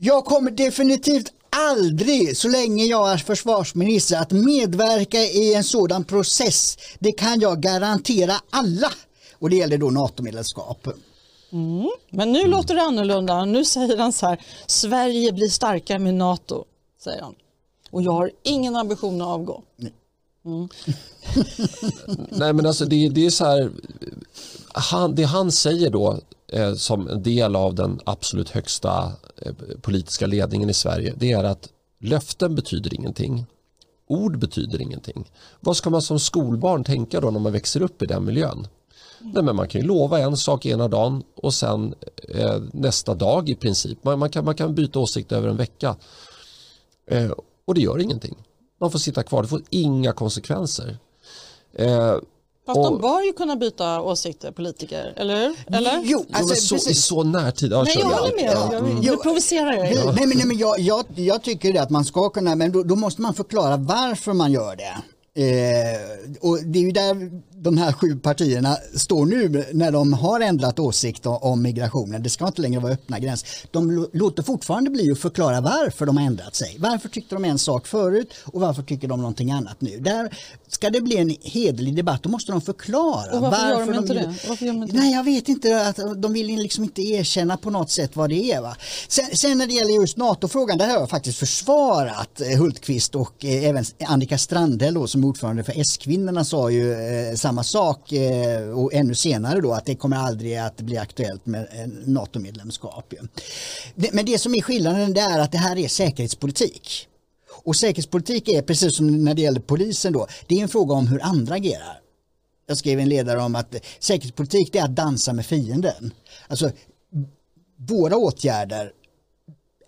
Jag kommer definitivt aldrig, så länge jag är försvarsminister, att medverka i en sådan process. Det kan jag garantera alla. Och det gäller då NATO-medlemskap. Men nu låter det annorlunda. Nu säger han så här, Sverige blir starkare med NATO, säger han. Och jag har ingen ambition att avgå. Nej men alltså det, det är så här, han, det han säger då eh, som en del av den absolut högsta eh, politiska ledningen i Sverige det är att löften betyder ingenting. Ord betyder ingenting. Vad ska man som skolbarn tänka då när man växer upp i den miljön? Nej, men man kan ju lova en sak ena dagen och sen eh, nästa dag i princip. Man, man, kan, man kan byta åsikt över en vecka. Eh, och det gör ingenting. Man får sitta kvar, det får inga konsekvenser. Eh, Fast de Och- bör ju kunna byta åsikter, politiker, eller hur? Eller? Jo, alltså, så, I så närtid. Ja, Nej, jag håller med. Ja. Jag, Mm. nu provocerar jag er. Nej, men, nej, men jag, jag, jag tycker det att man ska kunna, men då, då måste man förklara varför man gör det. Eh, och det är ju där de här sju partierna står nu när de har ändrat åsikt om, migrationen. Det ska inte längre vara öppna gränser. De låter fortfarande bli att förklara varför de har ändrat sig. Varför tyckte de en sak förut och varför tycker de någonting annat nu? Där ska det bli en hederlig debatt då måste de förklara. Och varför gör de inte vill- det? Varför gör de inte Nej, jag vet inte. Att de vill liksom inte erkänna på något sätt vad det är. Va? Sen, sen när det gäller just NATO-frågan, där har jag faktiskt försvarat eh, Hultqvist och eh, även Annika Strandhäll då, som ordförande för S-kvinnorna sa ju eh, samma sak eh, och ännu senare då att det kommer aldrig att bli aktuellt med NATO-medlemskap. men det som är skillnaden det är att det här är säkerhetspolitik. Och säkerhetspolitik är precis som när det gäller polisen då, det är en fråga om hur andra agerar. Jag skrev en ledare om att säkerhetspolitik det är att dansa med fienden. Alltså, våra åtgärder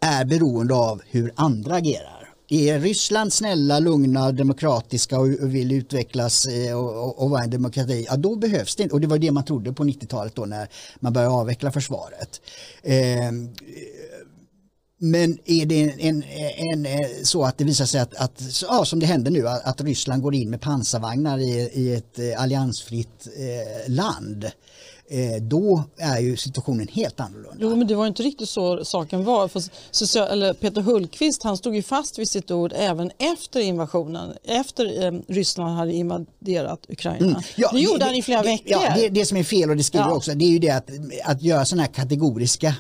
är beroende av hur andra agerar. Är Ryssland snälla, lugna, demokratiska och och vill utvecklas eh, och, och, och vara en demokrati, ja då behövs det inte. Och det var det man trodde på 90-talet då när man började avveckla försvaret. Eh, men är det en, en, en, eh, så att det visar sig att, att ja, som det händer nu, att, att Ryssland går in med pansarvagnar i, i ett eh, alliansfritt eh, land, då är ju situationen helt annorlunda. Jo, men det var inte riktigt så saken var. För social, Peter Hultqvist han stod ju fast vid sitt ord även efter invasionen, efter eh, Ryssland hade invaderat Ukraina. Mm. Ja, det gjorde han i flera det, veckor. Ja, det, det som är fel och det skriver Ja. också, det är ju det att, att göra sådana här kategoriska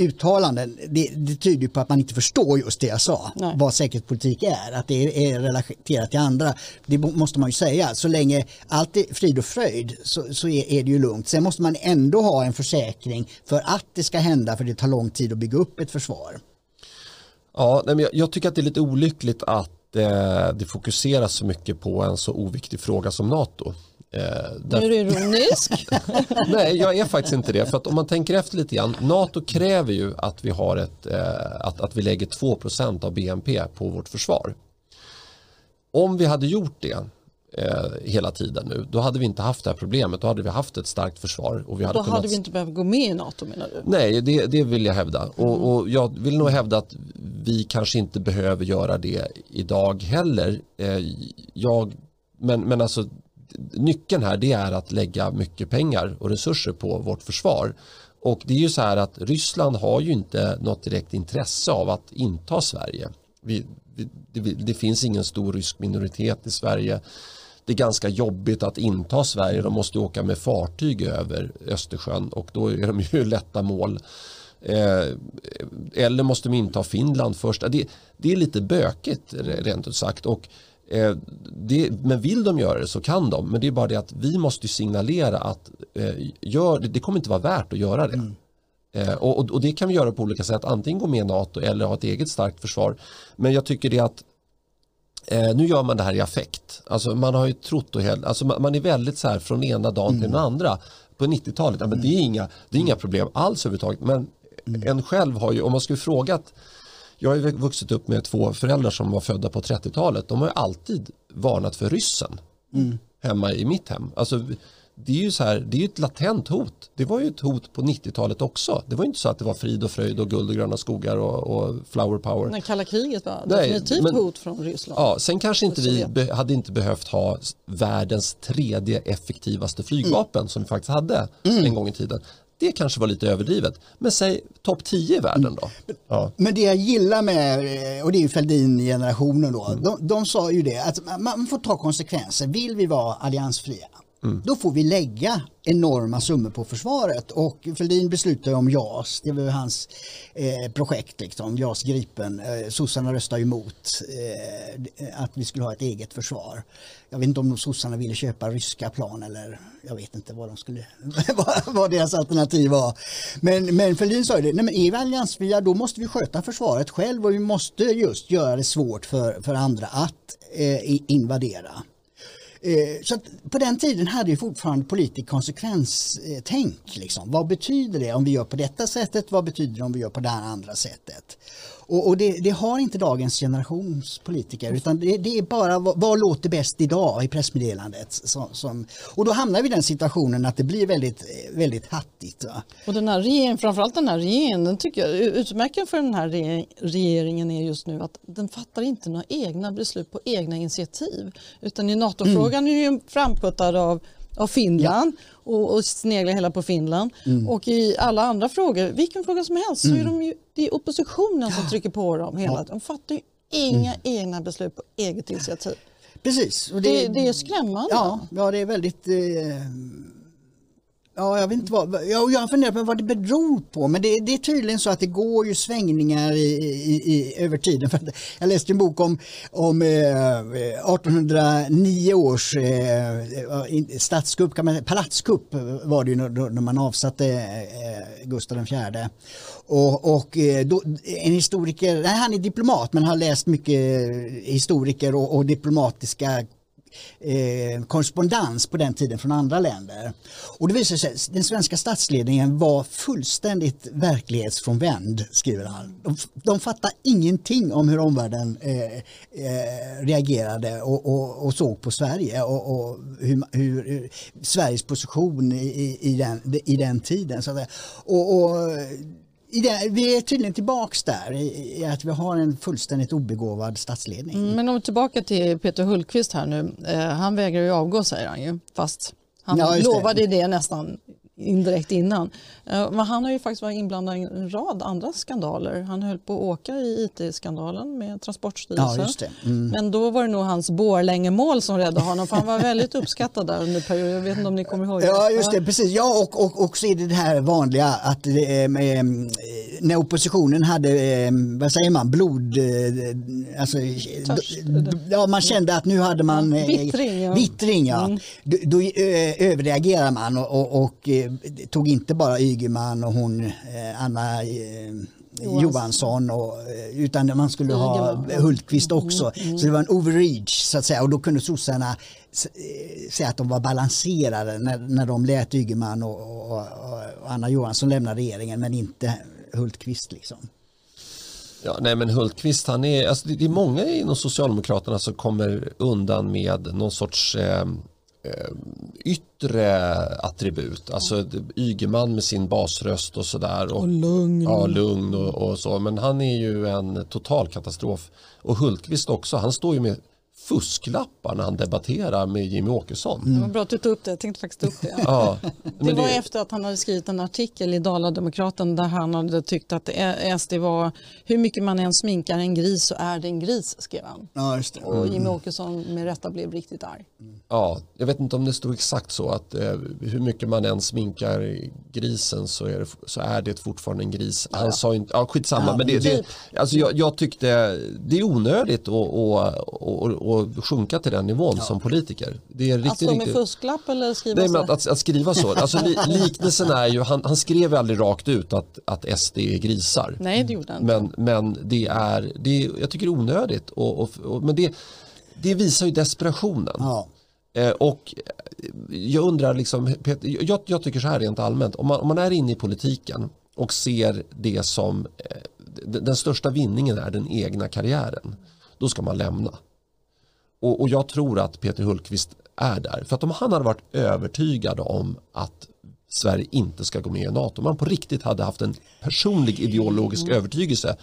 uttalanden, det, det tyder på att man inte förstår just det jag sa, Nej. vad säkerhetspolitik är, att det är, är relaterat till andra. Det må- måste man ju säga, så länge allt är frid och fröjd så, så är, är det ju lugnt. Sen måste man ändå ha en försäkring för att det ska hända, för det tar lång tid att bygga upp ett försvar. Ja, nej, men jag, jag tycker att det är lite olyckligt att det, det fokuseras så mycket på en så oviktig fråga som NATO. Eh, är du ironisk? Nej, jag är faktiskt inte det. För att om man tänker efter lite grann, NATO kräver ju att vi, har ett, eh, att, att vi lägger 2% av BNP på vårt försvar. Om vi hade gjort det eh, hela tiden nu, då hade vi inte haft det här problemet. Då hade vi haft ett starkt försvar. Och vi hade då kunnat... hade vi inte behövt gå med i NATO menar du? Nej, det, det vill jag hävda. Mm. Och, och, jag vill nog hävda att vi kanske inte behöver göra det idag heller. Eh, jag, men, men alltså nyckeln här det är att lägga mycket pengar och resurser på vårt försvar. Och det är ju så här att Ryssland har ju inte något direkt intresse av att inta Sverige. Vi, vi, det, det, finns ingen stor rysk minoritet i Sverige. Det är ganska jobbigt att inta Sverige. De måste åka med fartyg över Östersjön och då är de ju lätta mål. Eh, eller måste de inta Finland först. Det, det är lite bökigt rent ut sagt. Och Eh, det, men vill de göra det så kan de. Men det är bara det att vi måste signalera att eh, gör, det, det kommer inte vara värt att göra det. Mm. Eh, och, och, det kan vi göra på olika sätt. Antingen gå med i NATO eller ha ett eget starkt försvar. Men jag tycker det att eh, nu gör man det här i affekt. Alltså man har ju trott och helt, alltså man, man är väldigt så här från ena dagen mm. till den andra. På 90-talet, ja, men det, är inga, det är inga problem alls överhuvudtaget. Men mm. en själv har ju, om man skulle frågat jag har vuxit upp med två föräldrar som var födda på 30-talet. De har ju alltid varnat för ryssen mm. hemma i mitt hem. Alltså, det är ju så här, det är ett latent hot. Det var ju ett hot på 90-talet också. Det var inte så att det var frid och fröjd och guld och gröna skogar och, och flower power. När kalla kriget var Nej, definitivt men, hot från Ryssland. Ja, sen kanske inte vi be, hade inte behövt ha världens tredje effektivaste flygvapen mm. som vi faktiskt hade mm. en gång i tiden. Det kanske var lite överdrivet. Men säg topp 10 i världen då. Ja. Men det jag gillar med, och det är ju Fälldin-generationen då, mm. de, de sa ju det att man får ta konsekvenser. Vill vi vara alliansfria, Mm. Då får vi lägga enorma summor på försvaret och Fälldin beslutade om JAS, det var hans eh, projekt, liksom, JAS Gripen. Eh, sossarna röstade emot eh, att vi skulle ha ett eget försvar. Jag vet inte om sossarna ville köpa ryska plan eller jag vet inte vad, de skulle, vad deras alternativ var. Men, men Fälldin sa ju det, nej men är vi alliansfria då måste vi sköta försvaret själv och vi måste just göra det svårt för, för andra att eh, invadera. Eh, så på den tiden hade ju fortfarande politik konsekvenstänk. Eh, liksom. Vad betyder det om vi gör på detta sättet? Vad betyder det om vi gör på det här andra sättet? Och, och det, det, har inte dagens generations politiker utan det, det är bara vad, vad, låter bäst idag i pressmeddelandet. Som, som, och då hamnar vi i den situationen att det blir väldigt, väldigt hattigt. Va? Och den här regeringen, framförallt den här regeringen, den tycker jag, utmärkande för den här regeringen är just nu att den fattar inte några egna beslut på egna initiativ. Utan i NATO-frågan mm. är ju framputtad av av Finland ja. och, och sneglar hela på Finland. Mm. Och i alla andra frågor, vilken fråga som helst, mm. så är de ju, det är oppositionen som trycker på dem hela ja. De fattar ju inga mm. egna beslut på eget initiativ. Precis. Det, det, det är skrämmande. Ja, ja det är väldigt eh, Ja, jag vet inte vad, jag, jag funderar på vad det beror på men det, det, är tydligen så att det går ju svängningar i, i, i över tiden. jag läste en bok om, om eh, eh 1809 års eh, statskupp, palatskupp var det ju när, när man avsatte eh, Gustav IV. Och, och eh, då, en historiker, nej, han är diplomat men har läst mycket eh, historiker och, och diplomatiska eh, korrespondens på den tiden från andra länder. Och det visar sig att den svenska statsledningen var fullständigt verklighetsfrånvänd, skriver han. De, de fattar ingenting om hur omvärlden eh, eh, reagerade och, och, och, såg på Sverige och, och hur, hur, hur, Sveriges position i, i, den, i den tiden. Så att, och, och vi är tydligen tillbaks där i, att vi har en fullständigt obegåvad statsledning. Mm, men om vi tillbaka till Peter Hultqvist här nu. Eh, han vägrar ju avgå säger han ju, fast han ja, lovade det. det nästan indirekt innan. Eh, men han har ju faktiskt varit inblandad i en rad andra skandaler. Han höll på att åka i IT-skandalen med Transportstyrelsen. Ja, mm. Men då var det nog hans Borlängemål som räddade honom för han var väldigt uppskattad där under perioden. Jag vet inte om ni kommer ihåg det? Ja, just det. Precis. Ja, och, och, och så är det det här vanliga att eh, eh, när oppositionen hade, eh, vad säger man, blod... Eh, alltså, ja, man kände att nu hade man... Eh, vittring. Ja. vittring ja. Mm. Då, då överreagerar man och, och tog inte bara Ygeman och hon eh, Anna eh, Johansson och, eh, utan man skulle ha Ygeman. Hultqvist också. Så det var en overreach så att säga och då kunde sossarna eh, säga att de var balanserade när, när de lät Ygeman och, och, och, Anna Johansson lämna regeringen men inte Hultqvist liksom. Ja, nej men Hultqvist, han är, alltså det är många inom Socialdemokraterna som kommer undan med någon sorts eh, eh, yttre attribut. Alltså Ygeman med sin basröst och sådär. Och, Och lugn. Ja, lugn och, och så. Men han är ju en total katastrof. Och Hultqvist också, han står ju med fusklappar när han debatterar med Jimmy Åkesson. Det var bra att du tog upp det, jag tänkte faktiskt upp det. Ja, Det var efter att han hade skrivit en artikel i Dala-Demokraten där han hade tyckt att SD var hur mycket man än sminkar en gris så är det en gris, skrev han. Ja, just det. Och Jimmy Åkesson med rätta blev riktigt arg. Ja, jag vet inte om det stod exakt så att eh, hur mycket man än sminkar grisen så är det, så är det fortfarande en gris. Han sa inte, ja skitsamma, Ja, men det, det, typ. alltså jag, jag tyckte det är onödigt att, att, att, att sjunka till den nivån som politiker. Det är Att riktigt, stå med riktigt fusklapp eller skriva Nej, så? att, att, att skriva så. Alltså, li, liknelsen är ju, han, han skrev ju aldrig rakt ut att, att SD är grisar. Nej, det gjorde han. Men, men det är, det är, jag tycker det är onödigt. Och, och, och, men det, det visar ju desperationen. Ja. Eh, och jag undrar, liksom, Peter, jag, jag tycker så här rent allmänt, om man, om man är inne i politiken och ser det som eh, den, den största vinningen är den egna karriären, då ska man lämna. Och, och jag tror att Peter Hultqvist är där. För att om han hade varit övertygad om att Sverige inte ska gå med i NATO, om han på riktigt hade haft en personlig ideologisk övertygelse,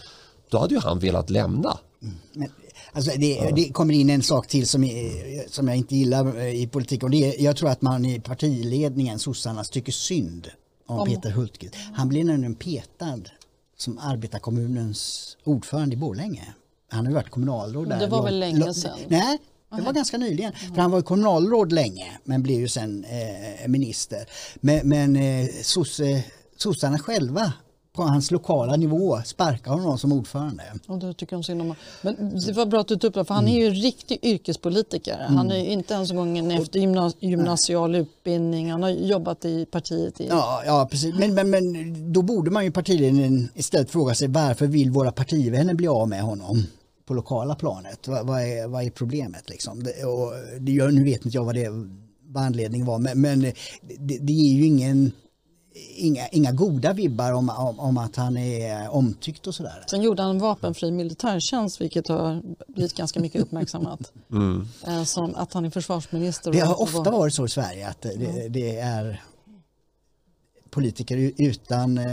då hade ju han velat lämna. Men, alltså det, det kommer in en sak till som, är- som jag inte gillar eh, i politik och det är, jag tror att man i partiledningen, sossarna, tycker synd om, Peter Hultqvist. Han blir nämligen petad som arbetarkommunens ordförande i Borlänge. Han har ju varit kommunalråd där. det var väl länge sedan? Nej, det var ganska nyligen. För han var kommunalråd länge men blev ju sen eh, minister. Men, men eh, sossarna själva på hans lokala nivå sparkar honom som ordförande. Och då tycker de synd om Men det var bra att du tog upp det, för han är ju riktig yrkespolitiker. Han är ju inte ens en gång en efter gymna- gymnasial utbildning. Han har jobbat i partiet i... Ja, ja precis. Men, men, men då borde man ju partiledningen istället fråga sig varför vill våra partivänner bli av med honom på lokala planet? Vad, vad, är, vad är problemet liksom? Det, och det gör, nu vet inte jag vad, det, vad anledningen var men, men det, det ger ju ingen, inga, inga goda vibbar om, om, om att han är omtyckt och sådär. Sen gjorde han vapenfri militärtjänst vilket har blivit ganska mycket uppmärksammat. Eh, Som att han är försvarsminister. Det har ofta var- varit så i Sverige att det, det är politiker utan eh,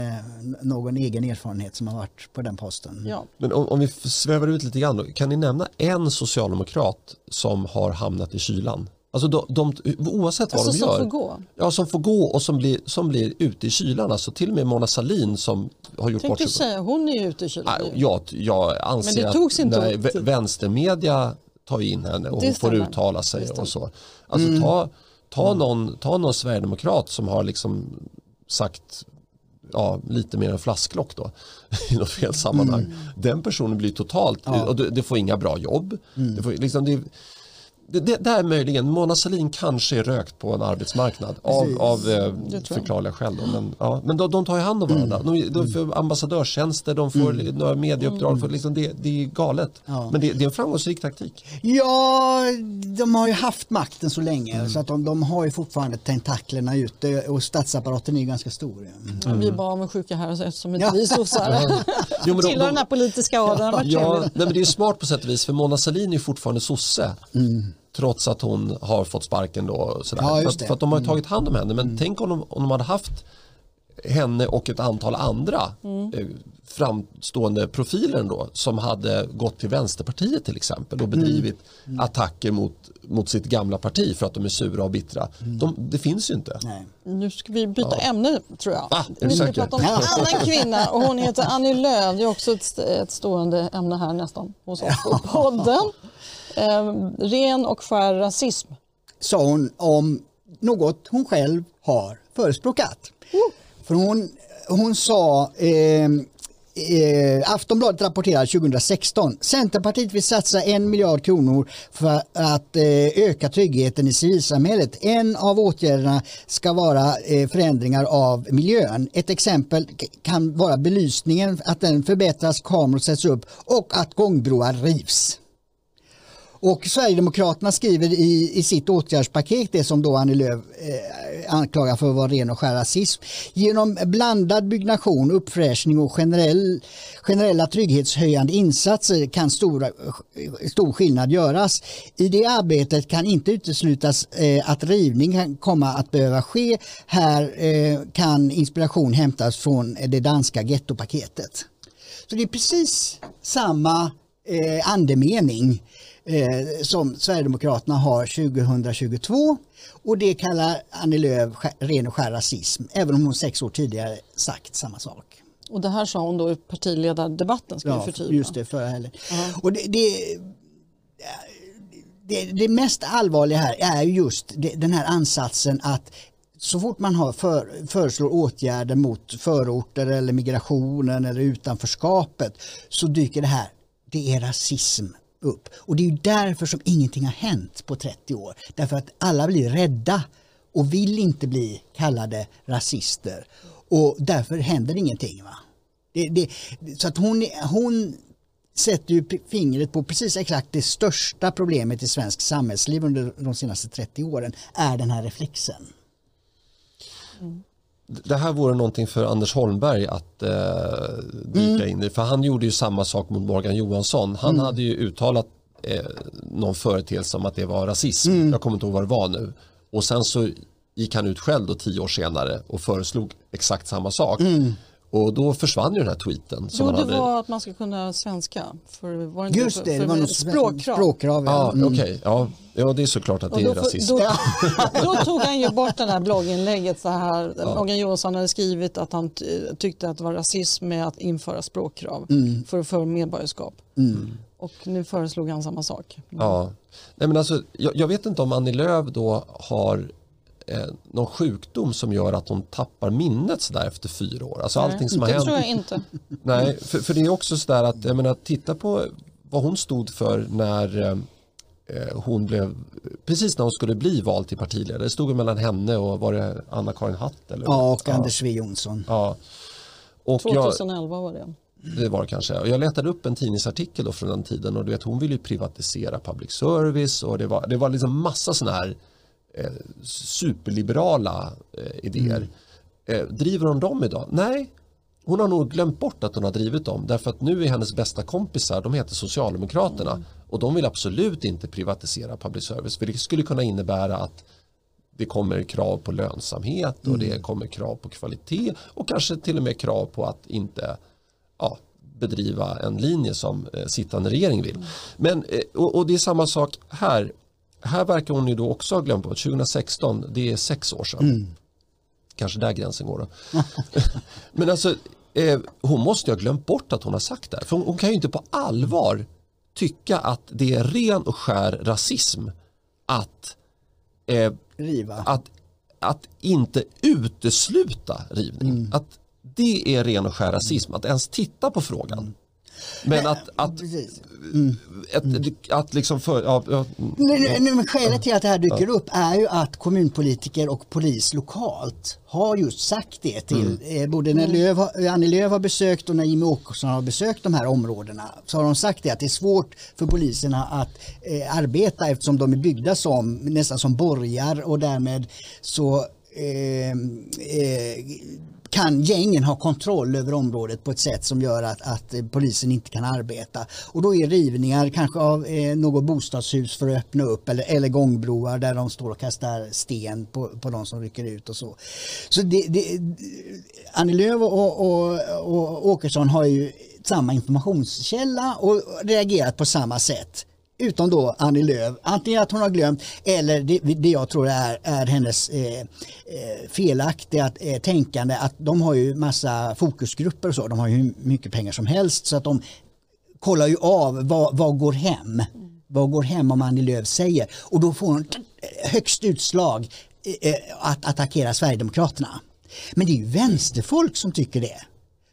någon egen erfarenhet som har varit på den posten. Ja. Men om, om vi svävar ut lite grann, då, kan ni nämna en socialdemokrat som har hamnat i kylan? Alltså de, de, oavsett vad Alltså de som gör. får gå. Ja, som får gå och som blir, som blir ute i kylan. Alltså till och med Mona Sahlin som har gjort bort sig. säga, hon är ju ute i kylan. Nej, Jag, jag anser Men det togs inte att nej, vänstermedia tar in henne och Det hon får stämmer. uttala Det sig och så. Alltså ta, ta, någon, ta någon sverigedemokrat som har liksom sagt ja, lite mer än flasklock då i något fel sammanhang. Den personen blir totalt, och det, det får inga bra jobb. Det, får, liksom, det, det, det där möjligen, Mona Sahlin kanske är rökt på en arbetsmarknad av, av eh, förklarliga skäl. Då, men, ja, men de, de tar ju hand om varandra. De, de får ambassadörstjänster, de får några medieuppdrag. För liksom det, det är galet. Ja. Men det, det är en framgångsrik taktik. Ja, de har ju haft makten så länge så att de, de har ju fortfarande tentaklerna ute och statsapparaten är ju ganska stor. Ja. Vi är bara avundsjuka här eftersom inte Ja. vi sossar Jo, tillhör de- den här politiska adeln. Ja, trevligt. nej, men det är smart på sätt och vis för Mona Sahlin är ju fortfarande sosse. Trots att hon har fått sparken då. och Sådär. Ja, just för, att, det. för att de har ju tagit hand om henne. Men tänk om de, om de hade haft henne och ett antal andra eh, framstående profiler då som hade gått till Vänsterpartiet till exempel och bedrivit attacker mot, mot sitt gamla parti för att de är sura och bittra. De, det finns ju inte. Nej. Nu ska vi byta ämne tror jag. Du vi ska prata om en Ja. annan kvinna och hon heter Annie Lööf. Det är också ett, ett stående ämne här nästan hos oss på podden. Eh, ren och skär rasism. Sa hon om något hon själv har förespråkat. För hon, hon sa eh, eh, Aftonbladet rapporterar 2016. Centerpartiet vill satsa en miljard kronor för att eh, öka tryggheten i civilsamhället. En av åtgärderna ska vara eh, förändringar av miljön. Ett exempel kan vara belysningen, att den förbättras, kameror sätts upp och att gångbroar rivs. Och Sverigedemokraterna skriver i, i sitt åtgärdspaket, det som då Annie Lööf eh, anklagar för att vara ren och skär rasism. Genom blandad byggnation, uppfräschning och generell, generella trygghetshöjande insatser kan stora, stor skillnad göras. I det arbetet kan inte uteslutas eh, att rivning kan komma att behöva ske. Här eh, kan inspiration hämtas från det danska gettopaketet. Så det är precis samma eh, andemening eh, som Sverigedemokraterna har 2022 och det kallar Annie Lööf ren och skär rasism även om hon sex år tidigare sagt samma sak. Och det här sa hon då i partiledardebatten ska ja, vi förtydliga. just det, förra helgen. Uh-huh. Och det, det, det, det, mest allvarliga här är just den här ansatsen att så fort man har för, föreslår åtgärder mot förorter eller migrationen eller utanförskapet så dyker det här, det är rasism upp. Och det är ju därför som ingenting har hänt på 30 år. Därför att alla blir rädda och vill inte bli kallade rasister. Och därför händer ingenting. Va? Det, det, så att hon, hon sätter ju fingret på precis exakt det största problemet i svensk samhällsliv under de senaste 30 åren är den här reflexen. Mm det här vore någonting för Anders Holmberg att eh, dyka mm. in i. För han gjorde ju samma sak mot Morgan Johansson. Han mm. hade ju uttalat eh, någon företeelse om att det var rasism. Mm. Jag kommer inte ihåg vad det var nu. Och sen så gick han ut själv då tio år senare och föreslog exakt samma sak. Och då försvann ju den här tweeten. Som jo, det hade... var att man ska kunna svenska. För, var det Just det, för, det var något språkkrav. språkkrav ja. Mm. okay. ja. ja, det är såklart att det är rasism. Då, då, tog han ju bort det här blogginlägget så här. Ja. Morgan Johansson hade skrivit att han tyckte att det var rasism med att införa språkkrav mm. för, för medborgarskap. Mm. Och nu föreslog han samma sak. Ja, Nej, men alltså, jag, jag vet inte om Annie Lööf då har eh, någon sjukdom som gör att hon tappar minnet sådär efter fyra år. Alltså Nej, allting som har hänt. Det tror jag inte. Nej, för, för det är också sådär att, jag menar, titta på vad hon stod för när eh, hon blev, precis när hon skulle bli vald till partiledare. Det stod mellan henne och var det Anna-Karin Hatt? Eller? Ja, och Anders W Jonsson. Ja. Och 2011 jag, var det. Det var det kanske. Och jag letade upp en tidningsartikel då från den tiden och du vet hon ville privatisera public service och det var, det var liksom massa sådana här superliberala eh, idéer. Mm. Eh, driver hon dem idag? Nej, hon har nog glömt bort att hon har drivit dem därför att nu är hennes bästa kompisar, de heter Socialdemokraterna mm. och de vill absolut inte privatisera public service för det skulle kunna innebära att det kommer krav på lönsamhet och mm. det kommer krav på kvalitet och kanske till och med krav på att inte ja, bedriva en linje som eh, sittande regering vill. Mm. Men, eh, och, och, det är samma sak här här verkar hon ju då också ha glömt bort 2016, det är sex år sedan. Mm. Kanske där gränsen går då. Men alltså, eh, hon måste ju ha glömt bort att hon har sagt det här. För hon, hon, kan ju inte på allvar tycka att det är ren och skär rasism att, eh, Riva. att, att inte utesluta rivning. Mm. Att det är ren och skär rasism, att ens titta på frågan. Mm. Men att, att, mm. att, att, liksom för, ja, ja, men, men skälet till att det här dyker upp är ju att kommunpolitiker och polis lokalt har just sagt det till mm. eh, både när Löv, Annie Lööf har besökt och när Jimmie Åkesson har besökt de här områdena så har de sagt det att det är svårt för poliserna att eh, arbeta eftersom de är byggda som nästan som borgar och därmed så eh, eh kan gängen ha kontroll över området på ett sätt som gör att, att eh, polisen inte kan arbeta. Och då är rivningar kanske av eh, något bostadshus för att öppna upp eller, eller gångbroar där de står och kastar sten på, på de som rycker ut och så. Så det, det, Annie Lööf och, och, och Åkesson har ju samma informationskälla och reagerat på samma sätt. Utom då Annie Lööf, antingen att hon har glömt eller det, det jag tror är, är hennes eh, eh felaktiga eh, tänkande att de har ju massa fokusgrupper och så, de har ju hur mycket pengar som helst så att de kollar ju av vad, vad går hem. Vad går hem om Annie Lööf säger och då får hon eh, högst utslag eh, eh, att attackera Sverigedemokraterna. Men det är ju vänsterfolk som tycker det.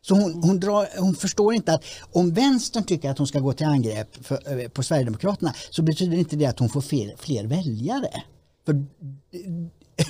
Så hon, hon, drar, hon förstår inte att om vänstern tycker att hon ska gå till angrepp för, eh, på Sverigedemokraterna så betyder inte det att hon får fler, fler väljare. För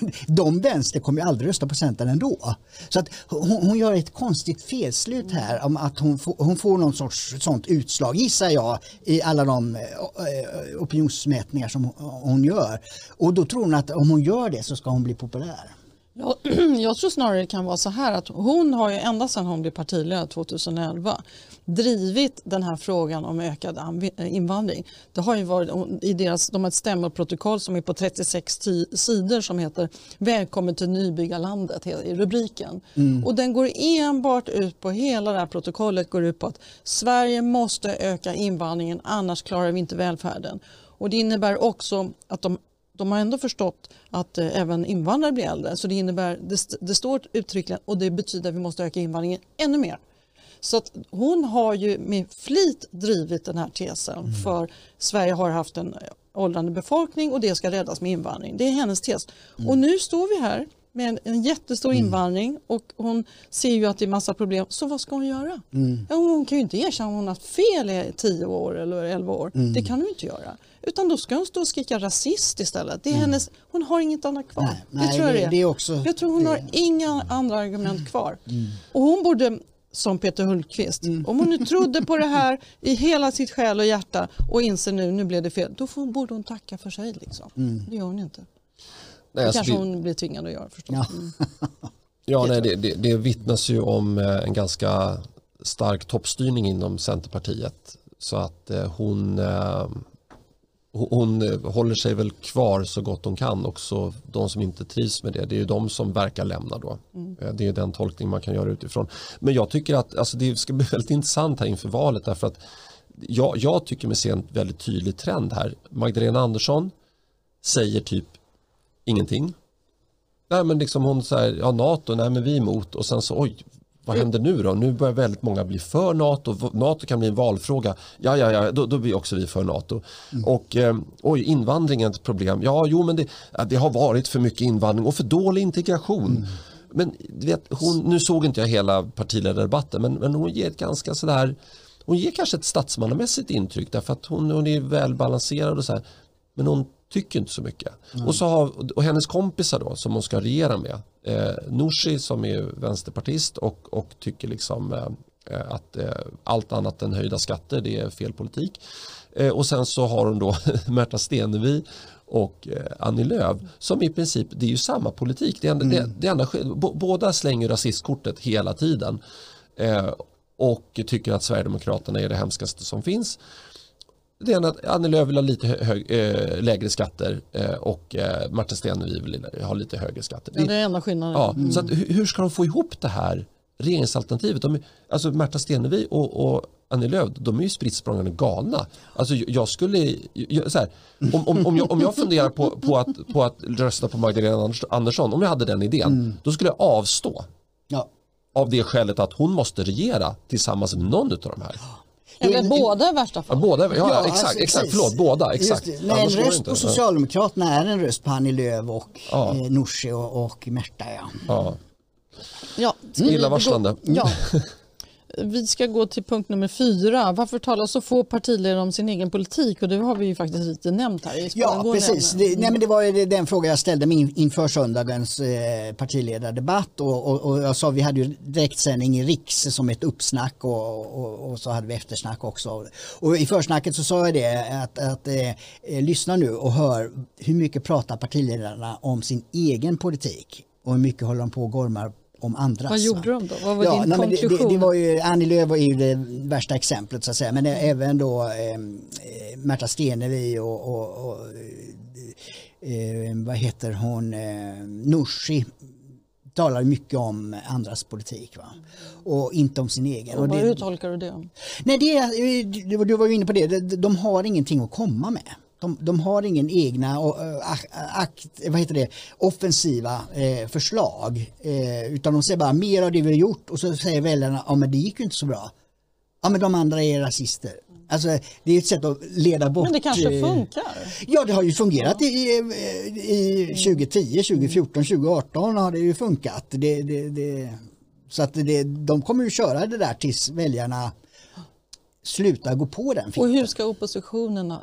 de vänster kommer ju aldrig rösta på Centern ändå. Så att hon, hon gör ett konstigt felslut här om att hon, får, hon får någon sorts sånt utslag, gissar jag, i alla de eh, eh, opinionsmätningar som hon gör. Och då tror hon att om hon gör det så ska hon bli populär. Jag, jag tror snarare det kan vara så här att hon har ju ända sedan hon blev partiledare 2011 drivit den här frågan om ökad invandring. Det har ju varit i deras, de har ett stämmoprotokoll som är på 36 sidor som heter Välkommen till nybyggarlandet i rubriken. Mm. Och den går enbart ut på, hela det här protokollet går ut på att Sverige måste öka invandringen annars klarar vi inte välfärden. Och det innebär också att de de har ändå förstått att eh, även invandrare blir äldre. Så det innebär, det, det står uttryckligen och det betyder att vi måste öka invandringen ännu mer. Så att hon har ju med flit drivit den här tesen mm. för Sverige har haft en åldrande befolkning och det ska räddas med invandring. Det är hennes tes. Mm. Och nu står vi här med en jättestor mm. invandring och hon ser ju att det är massa problem. Så vad ska hon göra? Mm. Hon kan ju inte erkänna att hon har fel i 10 år eller 11 år. Mm. Det kan hon inte göra. Utan då ska hon stå och skrika rasist istället. Det är mm. hennes, hon har inget annat kvar. Nej, nej, det tror jag det, det är också, jag tror hon det. har inga andra argument kvar. Mm. Och hon borde som Peter Hultqvist. Mm. Om hon nu trodde på det här i hela sitt själ och hjärta och inser nu, nu blev det fel, då får, borde hon tacka för sig. Liksom. Mm. Det gör hon inte. Nej, det alltså kanske det... hon blir tvingad att göra förstås. Ja, mm. ja nej, det, det, det vittnas ju om eh, en ganska stark toppstyrning inom Centerpartiet. Så att eh, hon eh, hon håller sig väl kvar så gott hon kan också. De som inte trivs med det, det är ju de som verkar lämna då. Mm. Det är den tolkning man kan göra utifrån. Men jag tycker att alltså, det ska bli väldigt intressant här inför valet därför att jag, jag tycker mig se en väldigt tydlig trend här. Magdalena Andersson säger typ ingenting. Nej men liksom hon säger, ja NATO, nej men vi är emot och sen så oj, vad händer nu då? Nu börjar väldigt många bli för NATO. NATO kan bli en valfråga. Ja, ja, ja, då, då blir också vi för NATO. Mm. Och eh, oj, invandring är ett problem. Ja, jo, men det, det, har varit för mycket invandring och för dålig integration. Mm. Men vet, hon, nu såg inte jag hela partiledardebatten, men, men hon ger ett ganska sådär hon ger kanske ett statsmannamässigt intryck därför att hon, hon är välbalanserad och så här. Men hon tycker inte så mycket. Mm. Och, så har, och hennes kompisar då som hon ska regera med. Eh, Nooshi som är vänsterpartist och, och tycker liksom eh, eh, att eh, allt annat än höjda skatter det är fel politik. Eh, och sen så har hon då Märta Stenevi och eh, Annie Lööf som i princip, det är ju samma politik. Det enda, mm. det, det enda, båda slänger rasistkortet hela tiden och tycker att Sverigedemokraterna är det hemskaste som finns. Det ena att Annie Lööf vill ha lite hög, äh, lägre skatter äh, och äh, Martin Stenevi vill ha lite högre skatter. Ja, det är enda skillnaden. Ja, mm. så att, hur ska de få ihop det här regeringsalternativet? De, alltså Märta Stenevi och, och Annie Lööf, de är ju spritt galna. Alltså jag skulle, jag, så här, om, om, om, jag, om jag funderar på, på, att, på att rösta på Magdalena Andersson, om jag hade den idén, mm. då skulle jag avstå. Ja. Av det skälet att hon måste regera tillsammans med någon av de här. Eller båda i värsta fall. Ja, båda, ja, ja exakt, alltså, exakt, förlåt, båda, exakt. Just, nej, en röst på Socialdemokraterna är en röst på Annie Lööf och ja. eh, Nooshi och, och Märta. Ja. Ja. Ja, Illavarslande. Ja. Vi ska gå till punkt nummer fyra. Varför talar så få partiledare om sin egen politik? Och det har vi ju faktiskt lite nämnt här. Ja, precis. Det, nej, men det var den fråga jag ställde mig inför söndagens eh, partiledardebatt. Och, och, och, jag sa vi hade ju direktsändning i Riks som ett uppsnack och, och, och, så hade vi eftersnack också. Och i försnacket så sa jag det att, att eh, eh lyssna nu och hör hur mycket pratar partiledarna om sin egen politik och hur mycket håller de på och gormar om andras. Vad gjorde de då? Vad var ja, din nej, konklusion? Det, det, var ju, Annie Lööf var ju det värsta exemplet så att säga men mm. även då eh, Märta Stenevi och, och, och eh, vad heter hon, eh, Nooshi talar mycket om andras politik va? och inte om sin egen. Och, det, hur tolkar du det? Nej, det, du var ju inne på det, de har ingenting att komma med. De, de har ingen egna akt, vad heter det, offensiva eh, förslag eh, utan de säger bara mer av det vi har gjort och så säger väljarna ja men det gick ju inte så bra. Ja men de andra är rasister. Alltså, det är ett sätt att leda bort. Men det kanske eh, funkar? Ja, det har ju fungerat i, i 2010, 2014, 2018 har det ju funkat. Det, det, det, Så att det, de kommer ju köra det där tills väljarna slutar gå på den Och hur ska oppositionen äh,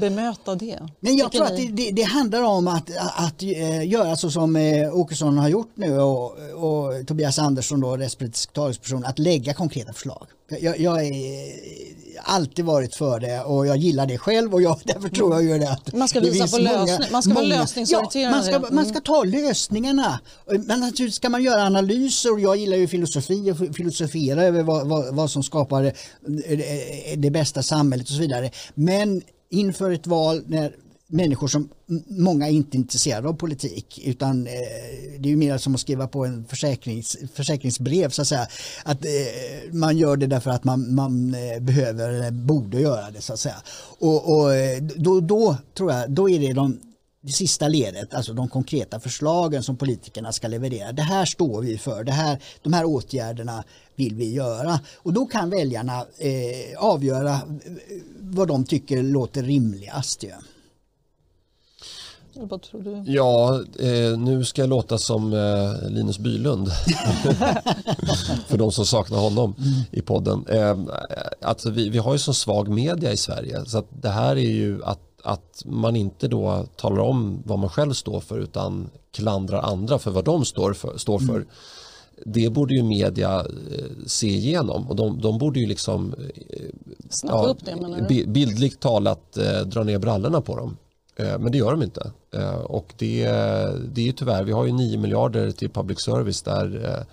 bemöta det? Men jag tror att det, det, det, handlar om att, att äh, göra så som äh, Åkesson har gjort nu och, och Tobias Andersson, då, rättspolitisk talesperson, att lägga konkreta förslag. Jag, jag har alltid varit för det och jag gillar det själv och jag, därför tror jag ju det att Man ska visa på lösning, man ska vara lösningsorienterad. Ja, man, ska, man ska ta lösningsningarna. Men naturligtvis ska man göra analyser och jag gillar ju filosofi och filosofera över vad, vad, vad som skapar det, det bästa samhället och så vidare. Men inför ett val när människor som många är inte intresserade av politik utan eh, det är ju mer som att skriva på en försäkrings, försäkringsbrev så att säga. Att eh, man gör det därför att man, man eh, behöver eller borde göra det så att säga. Och, och eh, då, då tror jag, då är det de det sista ledet, alltså de konkreta förslagen som politikerna ska leverera. Det här står vi för, det här, de här åtgärderna vill vi göra. Och då kan väljarna eh, avgöra eh, vad de tycker låter rimligast. Ja. Vad tror du? Ja, eh, nu ska jag låta som eh, Linus Bylund. För de som saknar honom mm. i podden. Eh, alltså vi, vi har ju så svag media i Sverige så att det här är ju att, att man inte då talar om vad man själv står för utan klandrar andra för vad de står för. Står för. Mm. Det borde ju media eh, se igenom och de, de borde ju liksom eh, Snappa ja, upp det menar du? Bildligt talat eh, dra ner brallorna på dem. Eh, men det gör de inte. Eh, och det, det är ju tyvärr, vi har ju 9 miljarder till public service där eh,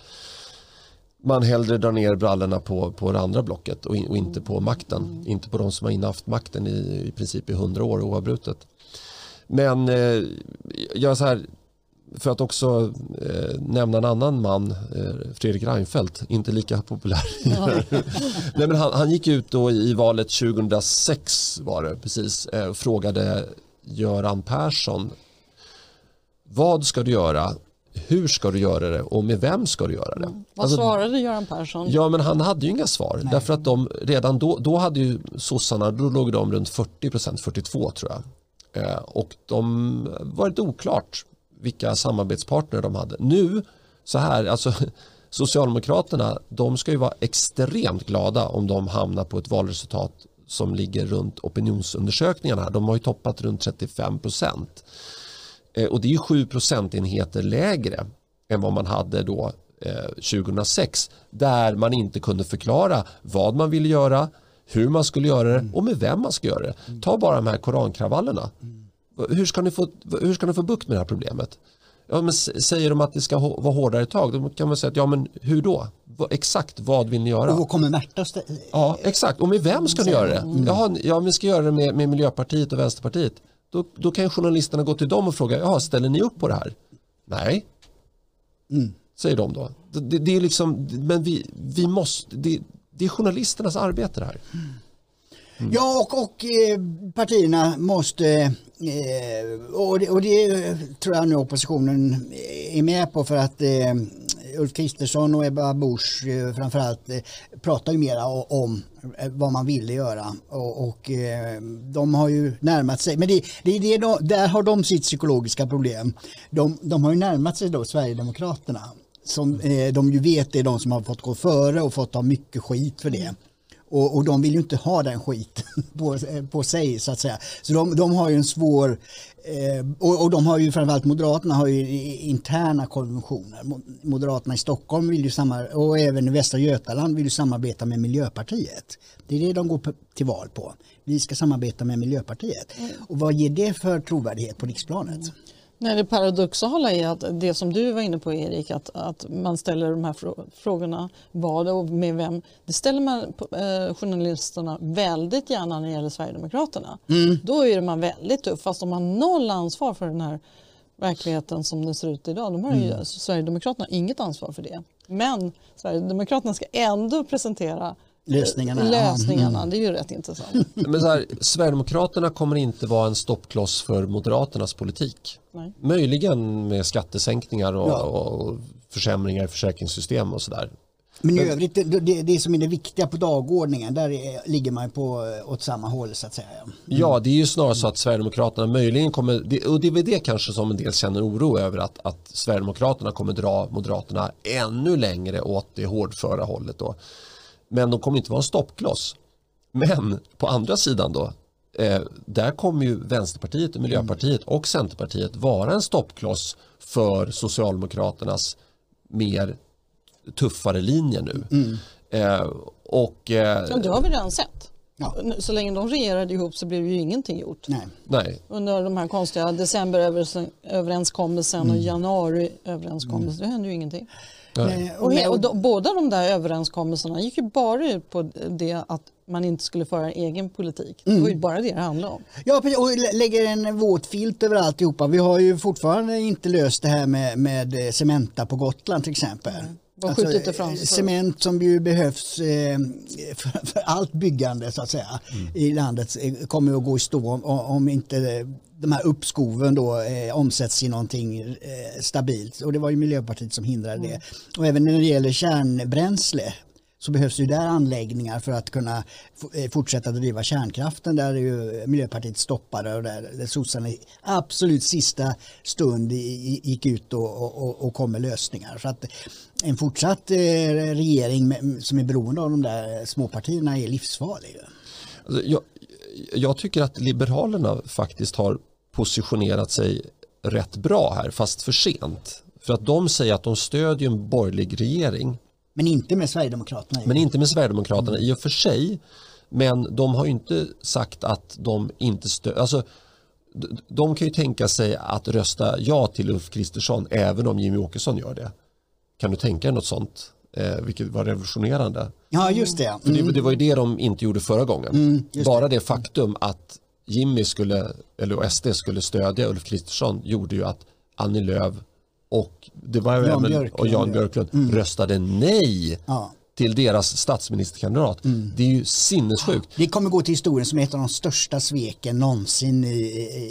man hellre drar ner brallorna på, på det andra blocket och, in, och inte på makten. Mm. Inte på de som har innehaft makten i, i princip i 100 år oavbrutet. Men eh, jag så här, för att också eh, nämna en annan man, eh, Fredrik Reinfeldt, inte lika populär. Nej, men han, han, gick ut då i valet 2006 var det precis, och frågade Göran Persson. Vad ska du göra? Hur ska du göra det och med vem ska du göra det? Mm. Vad alltså, svarade Göran Persson? Ja men han hade ju inga svar Nej. därför att de redan då, då hade ju sossarna, då låg de runt 40 procent, 42 tror jag. Eh, och de var lite oklart vilka samarbetspartner de hade. Nu så här, alltså Socialdemokraterna, de ska ju vara extremt glada om de hamnar på ett valresultat som ligger runt opinionsundersökningarna. De har ju toppat runt 35 procent. Eh, och det är 7 procentenheter lägre än vad man hade då 2006 eh, där man inte kunde förklara vad man ville göra, hur man skulle göra det och med vem man ska göra det. Ta bara de här korankravallerna. Hur ska ni få, hur ska ni få bukt med det här problemet? Ja, men säger de att det ska vara hårdare tag, då kan man säga att ja men hur då? Exakt vad vill ni göra? Och kommer Märta Ja exakt, och med vem ska ni göra det? Mm. Jaha, ja, vi ska göra det med, med Miljöpartiet och Vänsterpartiet. Då, då kan journalisterna gå till dem och fråga, ja ställer ni upp på det här? Nej, mm. säger de då. Det, det, är liksom, men vi, vi måste, det, det är journalisternas arbete det här. Mm. Mm. Ja, och, och eh, partierna måste, Eh, och, det, och det tror jag nu oppositionen är med på för att eh, Ulf Kristersson och Ebba Busch eh, framförallt eh, pratar ju mera om eh, vad man ville göra och, och eh, de har ju närmat sig, men det, det, det, där har de sitt psykologiska problem. De, de har ju närmat sig då Sverigedemokraterna som eh, de ju vet är de som har fått gå före och fått ta mycket skit för det. Och, och, de vill ju inte ha den skiten på, på sig så att säga. Så de, de har ju en svår, eh, och, och, de har ju framförallt Moderaterna har ju interna konventioner. Moderaterna i Stockholm vill ju samarbeta, och även i Västra Götaland vill ju samarbeta med Miljöpartiet. Det är det de går till val på. Vi ska samarbeta med Miljöpartiet. Mm. Och vad ger det för trovärdighet på riksplanet? Mm. Nej, det paradoxala är att det som du var inne på Erik, att, att man ställer de här frågorna, vad och med vem, det ställer man eh, journalisterna väldigt gärna när det gäller Sverigedemokraterna. Mm. Då är man väldigt tuff, fast de har noll ansvar för den här verkligheten som den ser ut idag. De har ju, mm. Sverigedemokraterna inget ansvar för det. Men Sverigedemokraterna ska ändå presentera lösningarna. lösningarna. Mm. Det är ju rätt intressant. Men så här, Sverigedemokraterna kommer inte vara en stoppkloss för Moderaternas politik. Nej. Möjligen med skattesänkningar och, ja. och försämringar i försäkringssystem och sådär. Men i övrigt, det, det, det som är det viktiga på dagordningen, där är, ligger man på eh, åt samma håll så att säga. Ja, det är ju snarare så att Sverigedemokraterna möjligen kommer, och det är väl det kanske som en del känner oro över, att, att Sverigedemokraterna kommer dra Moderaterna ännu längre åt det hårdföra hållet då. Men de kommer inte vara en stoppkloss. Men på andra sidan då, eh, där kommer ju Vänsterpartiet, Miljöpartiet och Centerpartiet vara en stoppkloss för Socialdemokraternas mer tuffare linje nu. Mm. Eh, och, eh, Ja, det har vi redan sett. Ja. Så länge de regerade ihop så blev ju ingenting gjort. Nej. nej, Under de här konstiga decemberöverenskommelsen och januariöverenskommelsen, det hände ju ingenting. Nej. Eh, Och, he- och de, båda de där överenskommelserna gick ju bara ut på det att man inte skulle föra en egen politik. Det var ju bara det det handlade om. ja, och lä- lägger en våt filt över alltihopa. Vi har ju fortfarande inte löst det här med, med eh, Cementa på Gotland till exempel. Det framför sig. cement som ju behövs eh, för, för allt byggande så att säga i landet eh, kommer att gå i stå om, om inte eh, de här uppskoven då eh, omsätts i någonting eh, stabilt och det var ju Miljöpartiet som hindrade det. Och även när det gäller kärnbränsle så behövs ju där anläggningar för att kunna eh, fortsätta driva kärnkraften där är ju Miljöpartiet stoppade och där, där sossarna i absolut sista stund gick ut och, och, och- kom med lösningar. Så att en fortsatt eh, regering som är beroende av de där småpartierna är livsfarlig. Alltså, jag, jag tycker att Liberalerna faktiskt har positionerat sig rätt bra här, fast för sent. För att de säger att de stödjer en borgerlig regering, Men inte med Sverigedemokraterna. men inte med Sverigedemokraterna i och för sig. Men de har ju inte sagt att de inte stödjer, alltså de kan ju tänka sig att rösta ja till Ulf Kristersson även om Jimmy Åkesson gör det. Kan du tänka dig något sånt? Eh, vilket var revolutionerande. Ja, just det. För det, Mm. det var ju det de inte gjorde förra gången. just Bara det faktum att Jimmy skulle, eller SD skulle stödja Ulf Kristersson gjorde ju att Annie Lööf och, det var Jan även, Björklund, och Jan ja. Björklund röstade nej Ja. Till deras statsministerkandidat. Det är ju sinnessjukt. Det kommer gå till historien som ett av de största sveken någonsin i,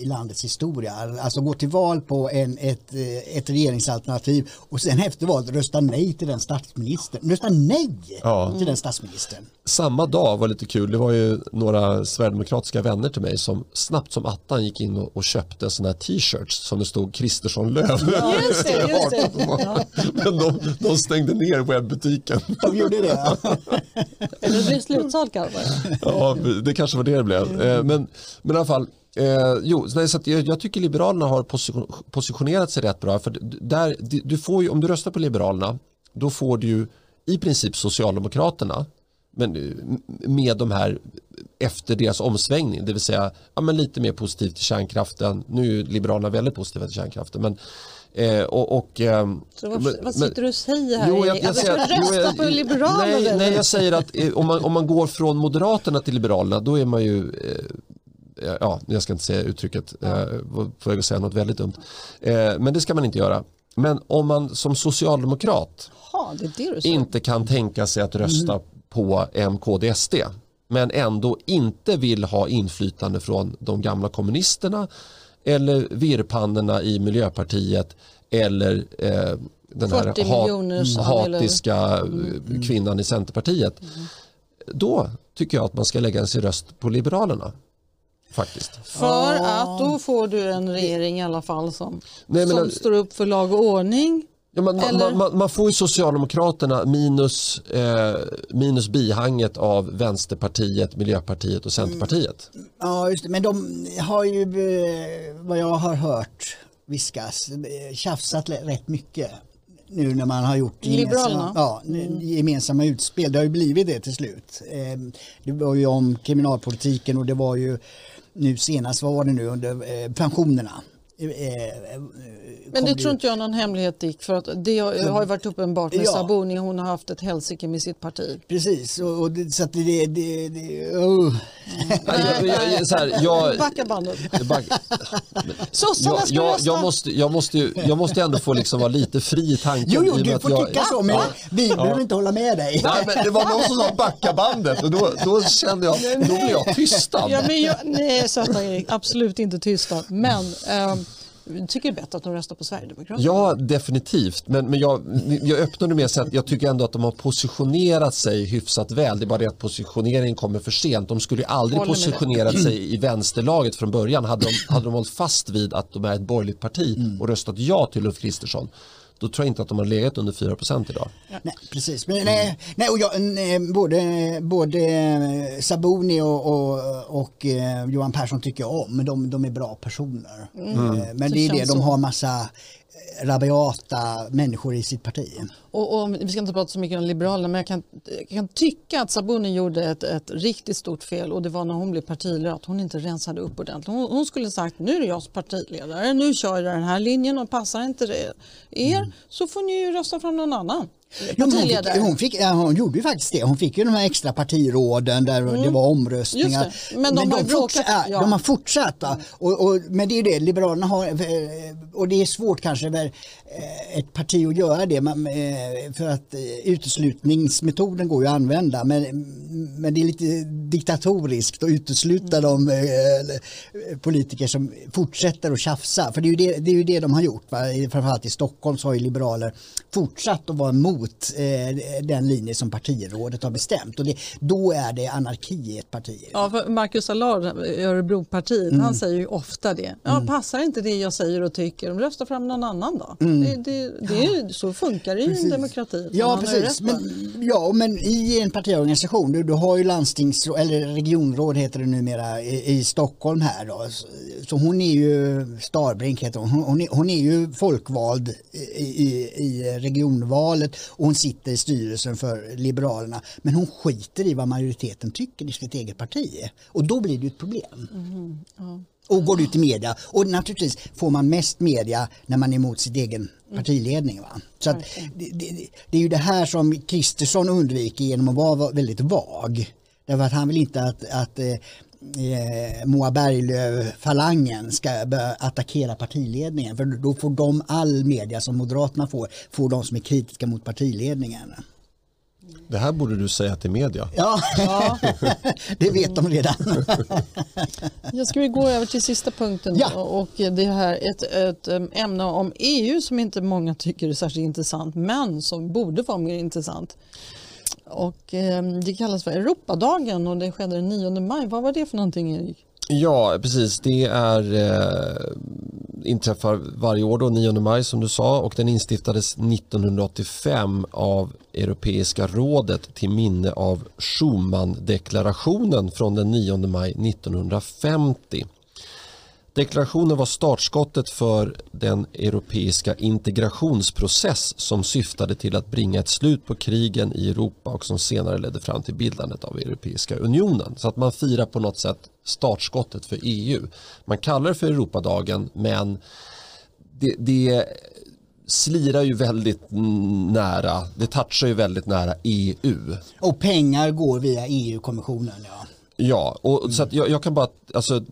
i landets historia. Alltså gå till val på en, ett, eh, ett regeringsalternativ och sen efter valet rösta nej till den statsministern. Rösta nej Ja. till den statsministern. Samma dag var lite kul, det var ju några sverigedemokratiska vänner till mig som snabbt som attan gick in och, och köpte sådana här t-shirts som det stod Kristersson Lööf. Just det, just det. Ja. Men de, de stängde ner webbutiken. De gjorde det. Eller det blir slutsålt kanske. Ja, det kanske var det det blev. Eh, Men, men i alla fall, eh, jo, så att jag, jag tycker Liberalerna har position, positionerat sig rätt bra. För där, du får ju, om du röstar på Liberalerna, då får du ju i princip Socialdemokraterna, men eh, med de här efter deras omsvängning, det vill säga ja, men lite mer positivt till kärnkraften. Nu är Liberalerna väldigt positiva till kärnkraften. Men, eh, och, och, ehm, Så vad, men- vad sitter du och säger här? Jo, jag, jag jag säger ska att- jo, rösta jag- på Liberalerna? Nej, nej, jag säger att eh, om man, om man går från Moderaterna till Liberalerna då är man ju, eh, ja, jag ska inte säga uttrycket, eh, på väg att säga något väldigt dumt. Eh, men det ska man inte göra. Men om man som socialdemokrat Jaha, det det inte kan tänka sig att rösta på MKD-SD men ändå inte vill ha inflytande från de gamla kommunisterna eller virrpannorna i Miljöpartiet eller eh, den 40 här hat, hatiska eh, kvinnan i Centerpartiet. Då tycker jag att man ska lägga sin röst på Liberalerna. Faktiskt. För att då får du en regering i alla fall som, Nej, men- som står upp för lag och ordning. Ja, man, man, man, man får ju Socialdemokraterna minus, eh, minus bihanget av Vänsterpartiet, Miljöpartiet och Centerpartiet. Ja, just det. Men de har ju, eh, vad jag har hört viskas, eh, tjafsat rätt mycket nu när man har gjort Liberalerna? ja, gemensamma utspel. Det har ju blivit det till slut. Eh, Det var ju om kriminalpolitiken och det var ju nu senast, vad var det nu, under pensionerna. Eh, eh, Men det tror inte jag är någon hemlighet Dick, för att det har har ju varit uppenbart med Ja. Sabuni, hon har haft ett helsike med sitt parti. Precis, och, och det, så att det... det, det oh. Nej, jag, jag, jag, så här, jag, Backa bandet. back, Sossarna jag, jag, jag, måste, jag, måste, ju- jag måste ändå få liksom vara lite fri i tanken. Jo, jo, du får jag, tycka så, men vi behöver inte hålla med dig. Nej, men det var någon som sa backa bandet och då, då kände jag, då blev jag tystad. Ja, men jag, nej, söta Erik, absolut inte tysta. Men ehm, tycker det är bättre att de röstar på Sverigedemokraterna. Ja, definitivt. Men, men jag, jag öppnade med att säga att jag tycker ändå att de har positionerat sig hyfsat väl. Det är bara det att positioneringen kommer för sent. De skulle ju aldrig Håller positionerat sig i vänsterlaget från början. Hade de, hade de hållit fast vid att de är ett borgerligt parti och röstat ja till Ulf Kristersson då tror jag inte att de har legat under 4% idag. Nej, precis. Men, nej, nej, och jag, nej, både, både Sabuni och, och, och eh, Johan Persson tycker jag om, de, de är bra personer. Eh, Men Det det är det, de har massa rabiata människor i sitt parti. Och, och, vi ska inte prata så mycket om Liberalerna men jag kan, jag kan tycka att Sabuni gjorde ett, ett riktigt stort fel och det var när hon blev partiledare att hon inte rensade upp ordentligt. Hon, hon skulle sagt nu är det jag som partiledare, nu kör jag den här linjen och passar inte det er så får ni ju rösta fram någon annan Jo, men hon, fick, hon, fick, hon gjorde ju faktiskt det. Hon fick ju de här extra partiråden där det var omröstningar. Det. Men de har ju forts- bråkat, ja, ja. de har fortsatt. va. Och, och, men det är ju det, Liberalerna har, eh, och det är svårt kanske för eh, ett parti att göra det eh, för att uteslutningsmetoden går ju att använda men, men det är lite diktatoriskt att utesluta de eh, politiker som fortsätter att tjafsa. För det är ju det, det, är ju det de har gjort. Va? I- Framförallt i Stockholm så har ju liberaler fortsatt att vara emot eh, den linje som partirådet har bestämt. Och det, då är det anarki i ett parti. Ja, för Marcus Allard Örebropartiet, han säger ju ofta det. Ja, Passar inte det jag säger och tycker, de röstar fram någon annan då. Det, det, det är, ju- så funkar det ju i en demokrati. Ja, precis. Men, ja, men i en partiorganisation, du, du har ju landstingsråd, eller regionråd heter det numera, i, i Stockholm här då. Så, så hon är ju, Starbrink heter hon, hon, hon, är, hon är ju folkvald i, i, i regionvalet och hon sitter i styrelsen för Liberalerna. Men hon skiter i vad majoriteten tycker i sitt eget parti. Och då blir det ett problem. Och går ut i media. Och naturligtvis får man mest media när man är emot sitt egen partiledning. Va? Så att det, det, det är ju det här som Kristersson undviker genom att vara väldigt vag. Därför att han vill inte att, att eh, Moa Berglöf-falangen ska börja attackera partiledningen. För då får de all media som Moderaterna får, får de som är kritiska mot partiledningen. Det här borde du säga till media. Ja, det vet de redan. Jag ska vi gå över till sista punkten Ja. och det här ett, ett äm, ämne om EU som inte många tycker är särskilt intressant men som borde vara mer intressant. Och ehm, det kallas för Europadagen och det skedde den 9 maj. Vad var det för någonting Erik? Ja, precis. Det är, eh, inträffar varje år då, 9 maj som du sa och den instiftades 1985 av Europeiska rådet till minne av Schumann-deklarationen från den 9 maj 1950. Deklarationen var startskottet för den europeiska integrationsprocess som syftade till att bringa ett slut på krigen i Europa och som senare ledde fram till bildandet av Europeiska unionen. Så att man firar på något sätt startskottet för EU. Man kallar det för Europadagen men det, det slirar ju väldigt nära, det touchar ju väldigt nära EU. Och pengar går via EU-kommissionen. Ja. Ja, och så att jag, jag kan bara, alltså,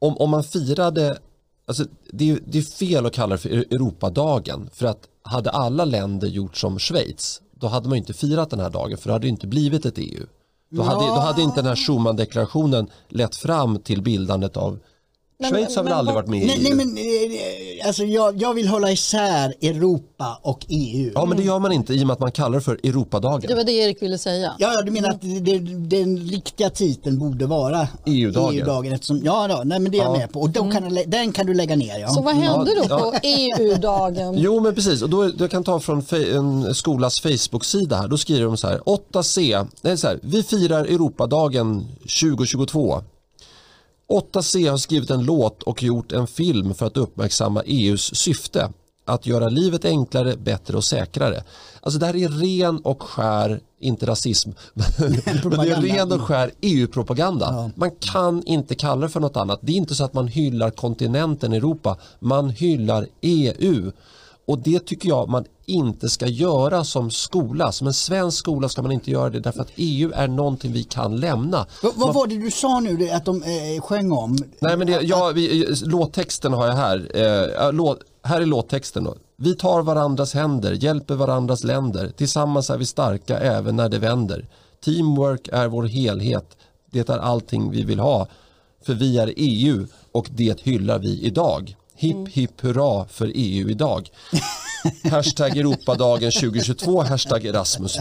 om, om man firade, alltså, det, är- det är fel att kalla det för Europadagen för att hade alla länder gjort som Schweiz då hade man inte firat den här dagen för det hade inte blivit ett EU. Då hade, då hade inte den här Schumann-deklarationen lett fram till bildandet av Men- Schweiz har väl aldrig varit med i Nej, EU? nej men eh, alltså jag, jag vill hålla isär Europa och EU. Ja men det gör man inte i och med att man kallar det för Europadagen. Det var det Erik ville säga. Ja, ja, du menar att det, det, den riktiga titeln borde vara EU-dagen. EU-dagen eftersom, ja, då, nej, men det är jag Ja. med på. Och då kan du, lä- den kan du lägga ner. Ja. Så vad hände då på EU-dagen? Jo men precis, och då, jag kan ta från en skolas Facebook-sida här. Då skriver de så här, 8C, nej så här, vi firar Europadagen 2022. 8C har skrivit en låt och gjort en film för att uppmärksamma EUs syfte. Att göra livet enklare, bättre och säkrare. Alltså det här är ren och skär, inte rasism, men det är ren och skär EU-propaganda. Man kan inte kalla det för något annat. Det är inte så att man hyllar kontinenten Europa, man hyllar EU. Och det tycker jag man inte ska göra som skola. Som en svensk skola ska man inte göra det därför att EU är någonting vi kan lämna. vad, vad var det du sa nu att de eh, sjöng om? Nej men det, ja, vi, låttexten har jag här. Eh, låt, här är låttexten då. Vi tar varandras händer, hjälper varandras länder. Tillsammans är vi starka även när det vänder. Teamwork är vår helhet. Det är allting vi vill ha. För vi är EU och det hyllar vi idag. Hipp hipp hurra för EU idag. Hashtag Europadagen 2022, hashtag Erasmus.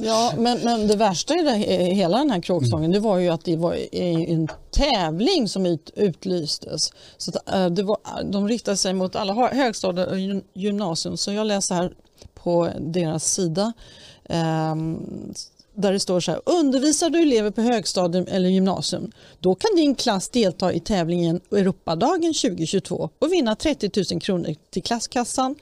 Ja, men, men det värsta i det, hela den här kråksången det var ju att det var en tävling som ut, utlystes. Så att, äh, det var, de riktade sig mot alla högstadier och gymnasium. Så jag läser här på deras sida. Um, där det står så här, undervisar du elever på högstadium eller gymnasium, då kan din klass delta i tävlingen Europadagen 2022 och vinna 30 000 kronor till klasskassan.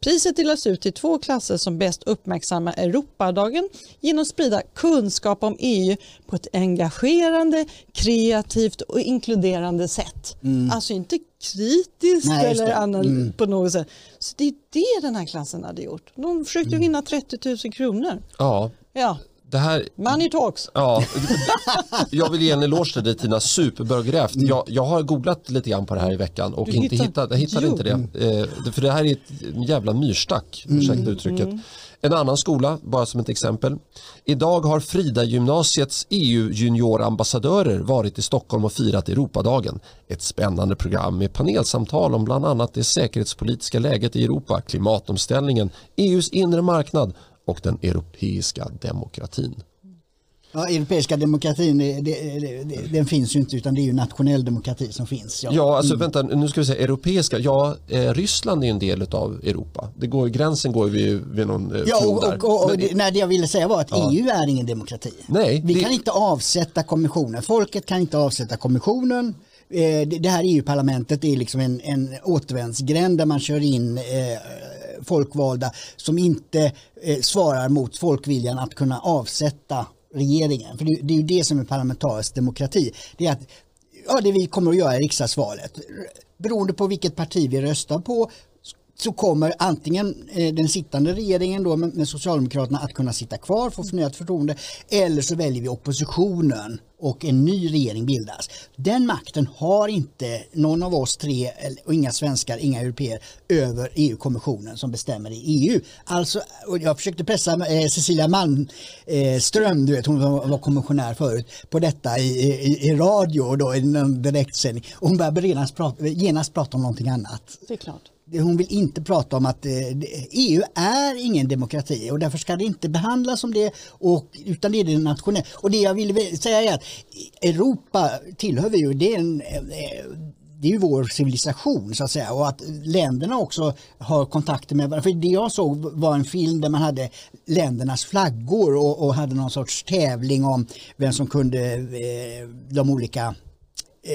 Priset delas ut till två klasser som bäst uppmärksammar Europadagen genom att sprida kunskap om EU på ett engagerande, kreativt och inkluderande sätt. Mm. Alltså inte kritiskt Nej, eller annat mm. på något sätt. Så det är det den här klassen hade gjort. De försökte mm. vinna 30 000 kronor. Ja. ja. Det här, Money talks. Ja, jag vill ge en eloge till dig Tina, superbra grävt. Mm. Jag, jag har googlat lite grann på det här i veckan och inte hittat, hittade, hittade inte det. Eh, för det här är ett jävla myrstack, mm. ursäkta uttrycket. Mm. En annan skola, bara som ett exempel. Idag har Frida gymnasiets EU juniorambassadörer varit i Stockholm och firat Europadagen. Ett spännande program med panelsamtal om bland annat det säkerhetspolitiska läget i Europa, klimatomställningen, EUs inre marknad och den europeiska demokratin. Ja, europeiska demokratin det, det, det, den finns ju inte utan det är ju nationell demokrati som finns. Ja, ja alltså mm. vänta nu ska vi säga europeiska. Ja, eh, Ryssland är en del av Europa. Det går, gränsen går ju vid någon eh, Ja, och, och, och, och nej, det jag ville säga var att ja. EU är ingen demokrati. Nej, vi kan inte avsätta kommissionen. Folket kan inte avsätta kommissionen. Eh, det här EU-parlamentet är liksom en, en återvändsgränd där man kör in eh, folkvalda som inte eh, svarar mot folkviljan att kunna avsätta regeringen. För det, det är ju det som är parlamentarisk demokrati. Det är att ja, det vi kommer att göra i riksdagsvalet. Beroende på vilket parti vi röstar på så kommer antingen eh, den sittande regeringen då med, Socialdemokraterna att kunna sitta kvar, få förnyat förtroende, eller så väljer vi oppositionen och en ny regering bildas. Den makten har inte någon av oss tre, och inga svenskar, inga europeer, över EU-kommissionen som bestämmer i EU. Alltså, och jag försökte pressa eh, Cecilia Malmström, eh, du vet, hon var, kommissionär förut, på detta i, i, i radio då, i en direktsändning. Och hon började genast prata, genast prata om någonting annat. Det är klart hon vill inte prata om att eh, EU är ingen demokrati och därför ska det inte behandlas som det och, utan det är det nationella. Och det jag vill säga är att Europa tillhör vi ju, det är, en, eh, det är ju vår civilisation så att säga och att länderna också har kontakter med varandra. För det jag såg var en film där man hade ländernas flaggor och, och hade någon sorts tävling om vem som kunde eh, de olika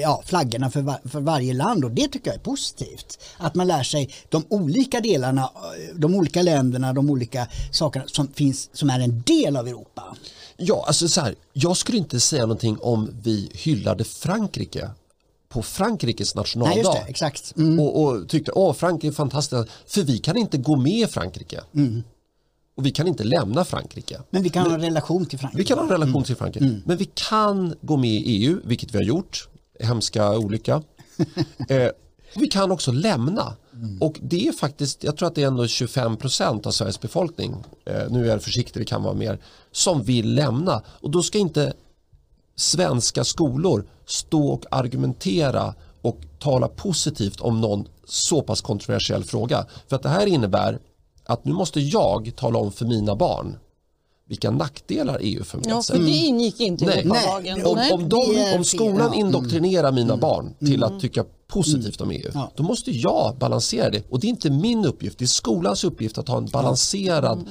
ja, flaggorna för, var, för varje land och det tycker jag är positivt. Att man lär sig de olika delarna, de olika länderna, de olika sakerna som finns som är en del av Europa. Ja, alltså så här, jag skulle inte säga någonting om vi hyllade Frankrike på Frankrikes nationaldag. Nej, det, exakt. Mm. Och, och, tyckte att Frankrike är fantastiskt, för vi kan inte gå med i Frankrike. Mm. Och vi kan inte lämna Frankrike. Men vi kan men, ha en relation till Frankrike. Vi kan ha en relation mm. till Frankrike. Mm. Men vi kan gå med i EU, vilket vi har gjort hemska olycka. eh, vi kan också lämna. Mm. Och det är faktiskt, jag tror att det är ändå 25 procent av Sveriges befolkning, eh, nu är jag försiktig, det kan vara mer, som vill lämna. Och då ska inte svenska skolor stå och argumentera och tala positivt om någon så pass kontroversiell fråga. För att det här innebär att nu måste jag tala om för mina barn vilka nackdelar EU för med ja, sig. För det ingick inte Nej. i Nej. Om, om, de, om skolan indoktrinerar mm. mina barn till mm. att tycka positivt om EU, ja. då måste jag balansera det. Och det är inte min uppgift, det är skolans uppgift att ha en balanserad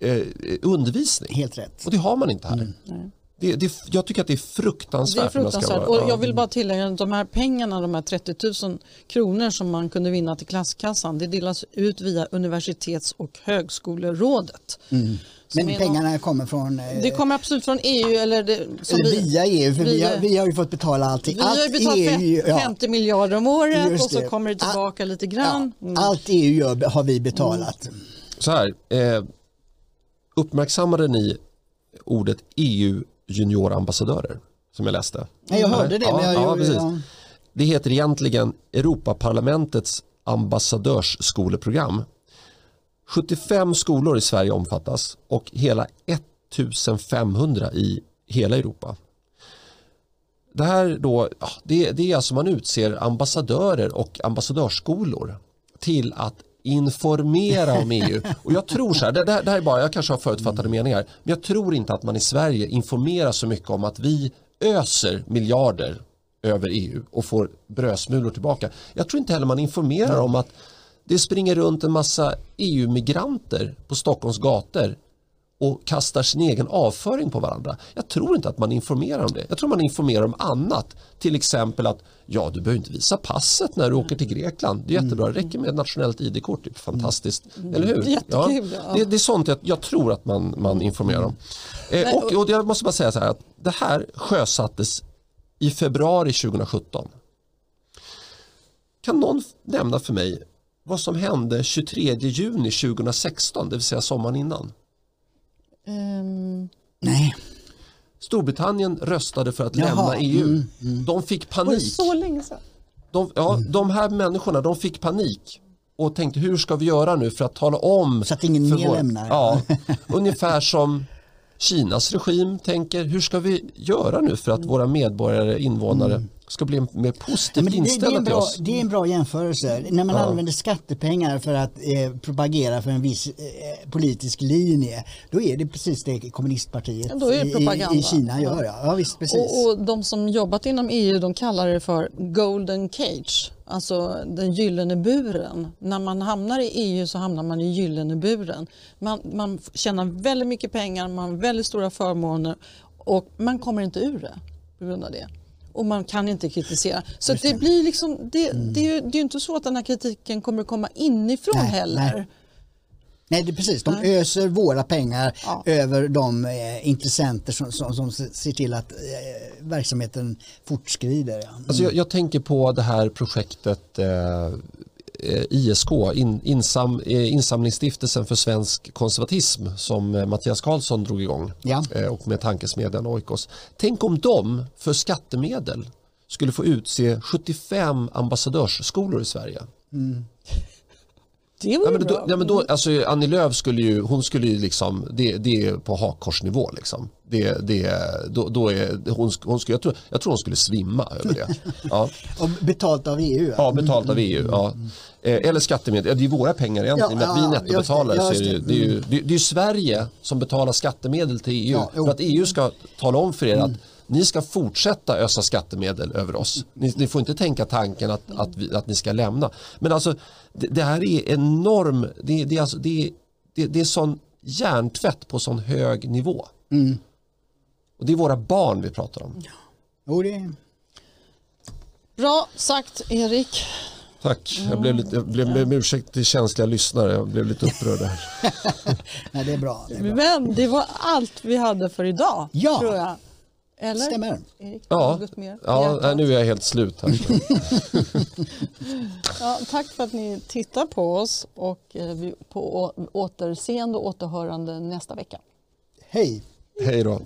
mm. eh, undervisning. Helt rätt. Och det har man inte här. Mm. Det, det, jag tycker att det är fruktansvärt. Det är fruktansvärt. Och jag vill bara tillägga att de här pengarna, de här 30 000 kronor som man kunde vinna till klasskassan, det delas ut via universitets och högskolerådet. Mm. Men pengarna någon... kommer från... Eh, det kommer absolut från EU eller, det, eller via EU, för vi, vi, har, vi har ju fått betala allting. Vi Allt har betalat EU, 50 ja. miljarder om året och så kommer det tillbaka All, lite grann. Mm. Allt EU gör har vi betalat. Mm. Så här, eh, uppmärksammade ni ordet EU juniorambassadörer som jag läste? Ja, jag hörde det. Ja, men jag, ja, precis. Ja. Det heter egentligen Europaparlamentets ambassadörsskoleprogram 75 skolor i Sverige omfattas och hela 1500 i hela Europa. det här då, det, det är alltså man utser ambassadörer och ambassadörsskolor till att informera om EU. Och jag tror så här, det, det, här, är bara, jag kanske har förutfattade meningar, men jag tror inte att man i Sverige informerar så mycket om att vi öser miljarder över EU och får brödsmulor tillbaka. Jag tror inte heller man informerar om att det springer runt en massa EU-migranter på Stockholms gator och kastar sin egen avföring på varandra. Jag tror inte att man informerar om det. Jag tror man informerar om annat. Till exempel att ja, du behöver inte visa passet när du åker till Grekland. Det är jättebra, det räcker med ett nationellt ID-kort. Typ. Fantastiskt, mm. eller hur? Jättekul, ja. Det, det, är sånt jag, jag, tror att man, man informerar om. Eh, och, och jag måste bara säga så här att det här sjösattes i februari 2017. Kan någon nämna för mig vad som hände 23 juni 2016, det vill säga sommaren innan? Um, nej. Storbritannien röstade för att Jaha, lämna EU. Mm, mm. De fick panik. så länge sedan? De, ja, mm. de här människorna de fick panik och tänkte hur ska vi göra nu för att tala om. Så att ingen mer vår, lämnar. Ja, ungefär som Kinas regim tänker hur ska vi göra nu för att våra medborgare, invånare mm ska bli mer positivt ja, inställda till oss. Det är en bra jämförelse. När man ja. använder skattepengar för att eh, propagera för en viss eh, politisk linje då är det precis det kommunistpartiet ja, i, i, Kina gör. Ja. Ja, visst, precis. Och, och, de som jobbat inom EU de kallar det för golden cage, alltså den gyllene buren. När man hamnar i EU så hamnar man i gyllene buren. Man, man tjänar väldigt mycket pengar, man har väldigt stora förmåner och man kommer inte ur det på grund av det och man kan inte kritisera. Så det. det. blir liksom, det, mm. det, är ju, det är inte så att den här kritiken kommer komma inifrån nej, heller. Nej. Nej, det är precis. De Nej. öser våra pengar ja. över de eh, intressenter som, som, som, ser till att eh, verksamheten fortskrider. Ja. Mm. Alltså jag, jag, tänker på det här projektet eh, Eh, ISK, in, insam, eh, Insamlingsstiftelsen för svensk konservatism som eh, Mattias Karlsson drog igång ja. och med tankesmedjan Oikos. Tänk om de för skattemedel skulle få utse 75 ambassadörsskolor i Sverige. Mm. Det var ja, men då, ja, men då, alltså, Annie Lööf skulle ju, hon skulle ju liksom, det, det är på hakkorsnivå liksom. Det, det, då, då är, hon, hon skulle, jag, tror, jag tror hon skulle svimma över det. Ja. Och betalt av EU? Ja, betalt av EU. Ja. Eh, eller skattemedel, det är våra pengar egentligen. Ja, ja, vi nettobetalare så är det, det, är ju, det, det är Sverige som betalar skattemedel till EU. Ja, för att EU ska tala om för er att ni ska fortsätta ösa skattemedel över oss. Ni, ni får inte tänka tanken att, att, vi, att ni ska lämna. Men alltså det, det här är enorm, det, det, är alltså, det, det, det är sån hjärntvätt på sån hög nivå. Mm. Och det är våra barn vi pratar om. Ja. Jo, det Bra sagt Erik. Tack, jag blev lite, jag blev, med ursäkt till känsliga lyssnare, jag blev lite upprörd här. Nej, det är, bra, det är bra. Men det var allt vi hade för idag. Ja. Tror jag. Eller? Stämmer. Erik, ja, ja nu är jag helt slut här. ja, tack för att ni tittar på oss och eh, på återseende och återhörande nästa vecka. Hej! Hej då!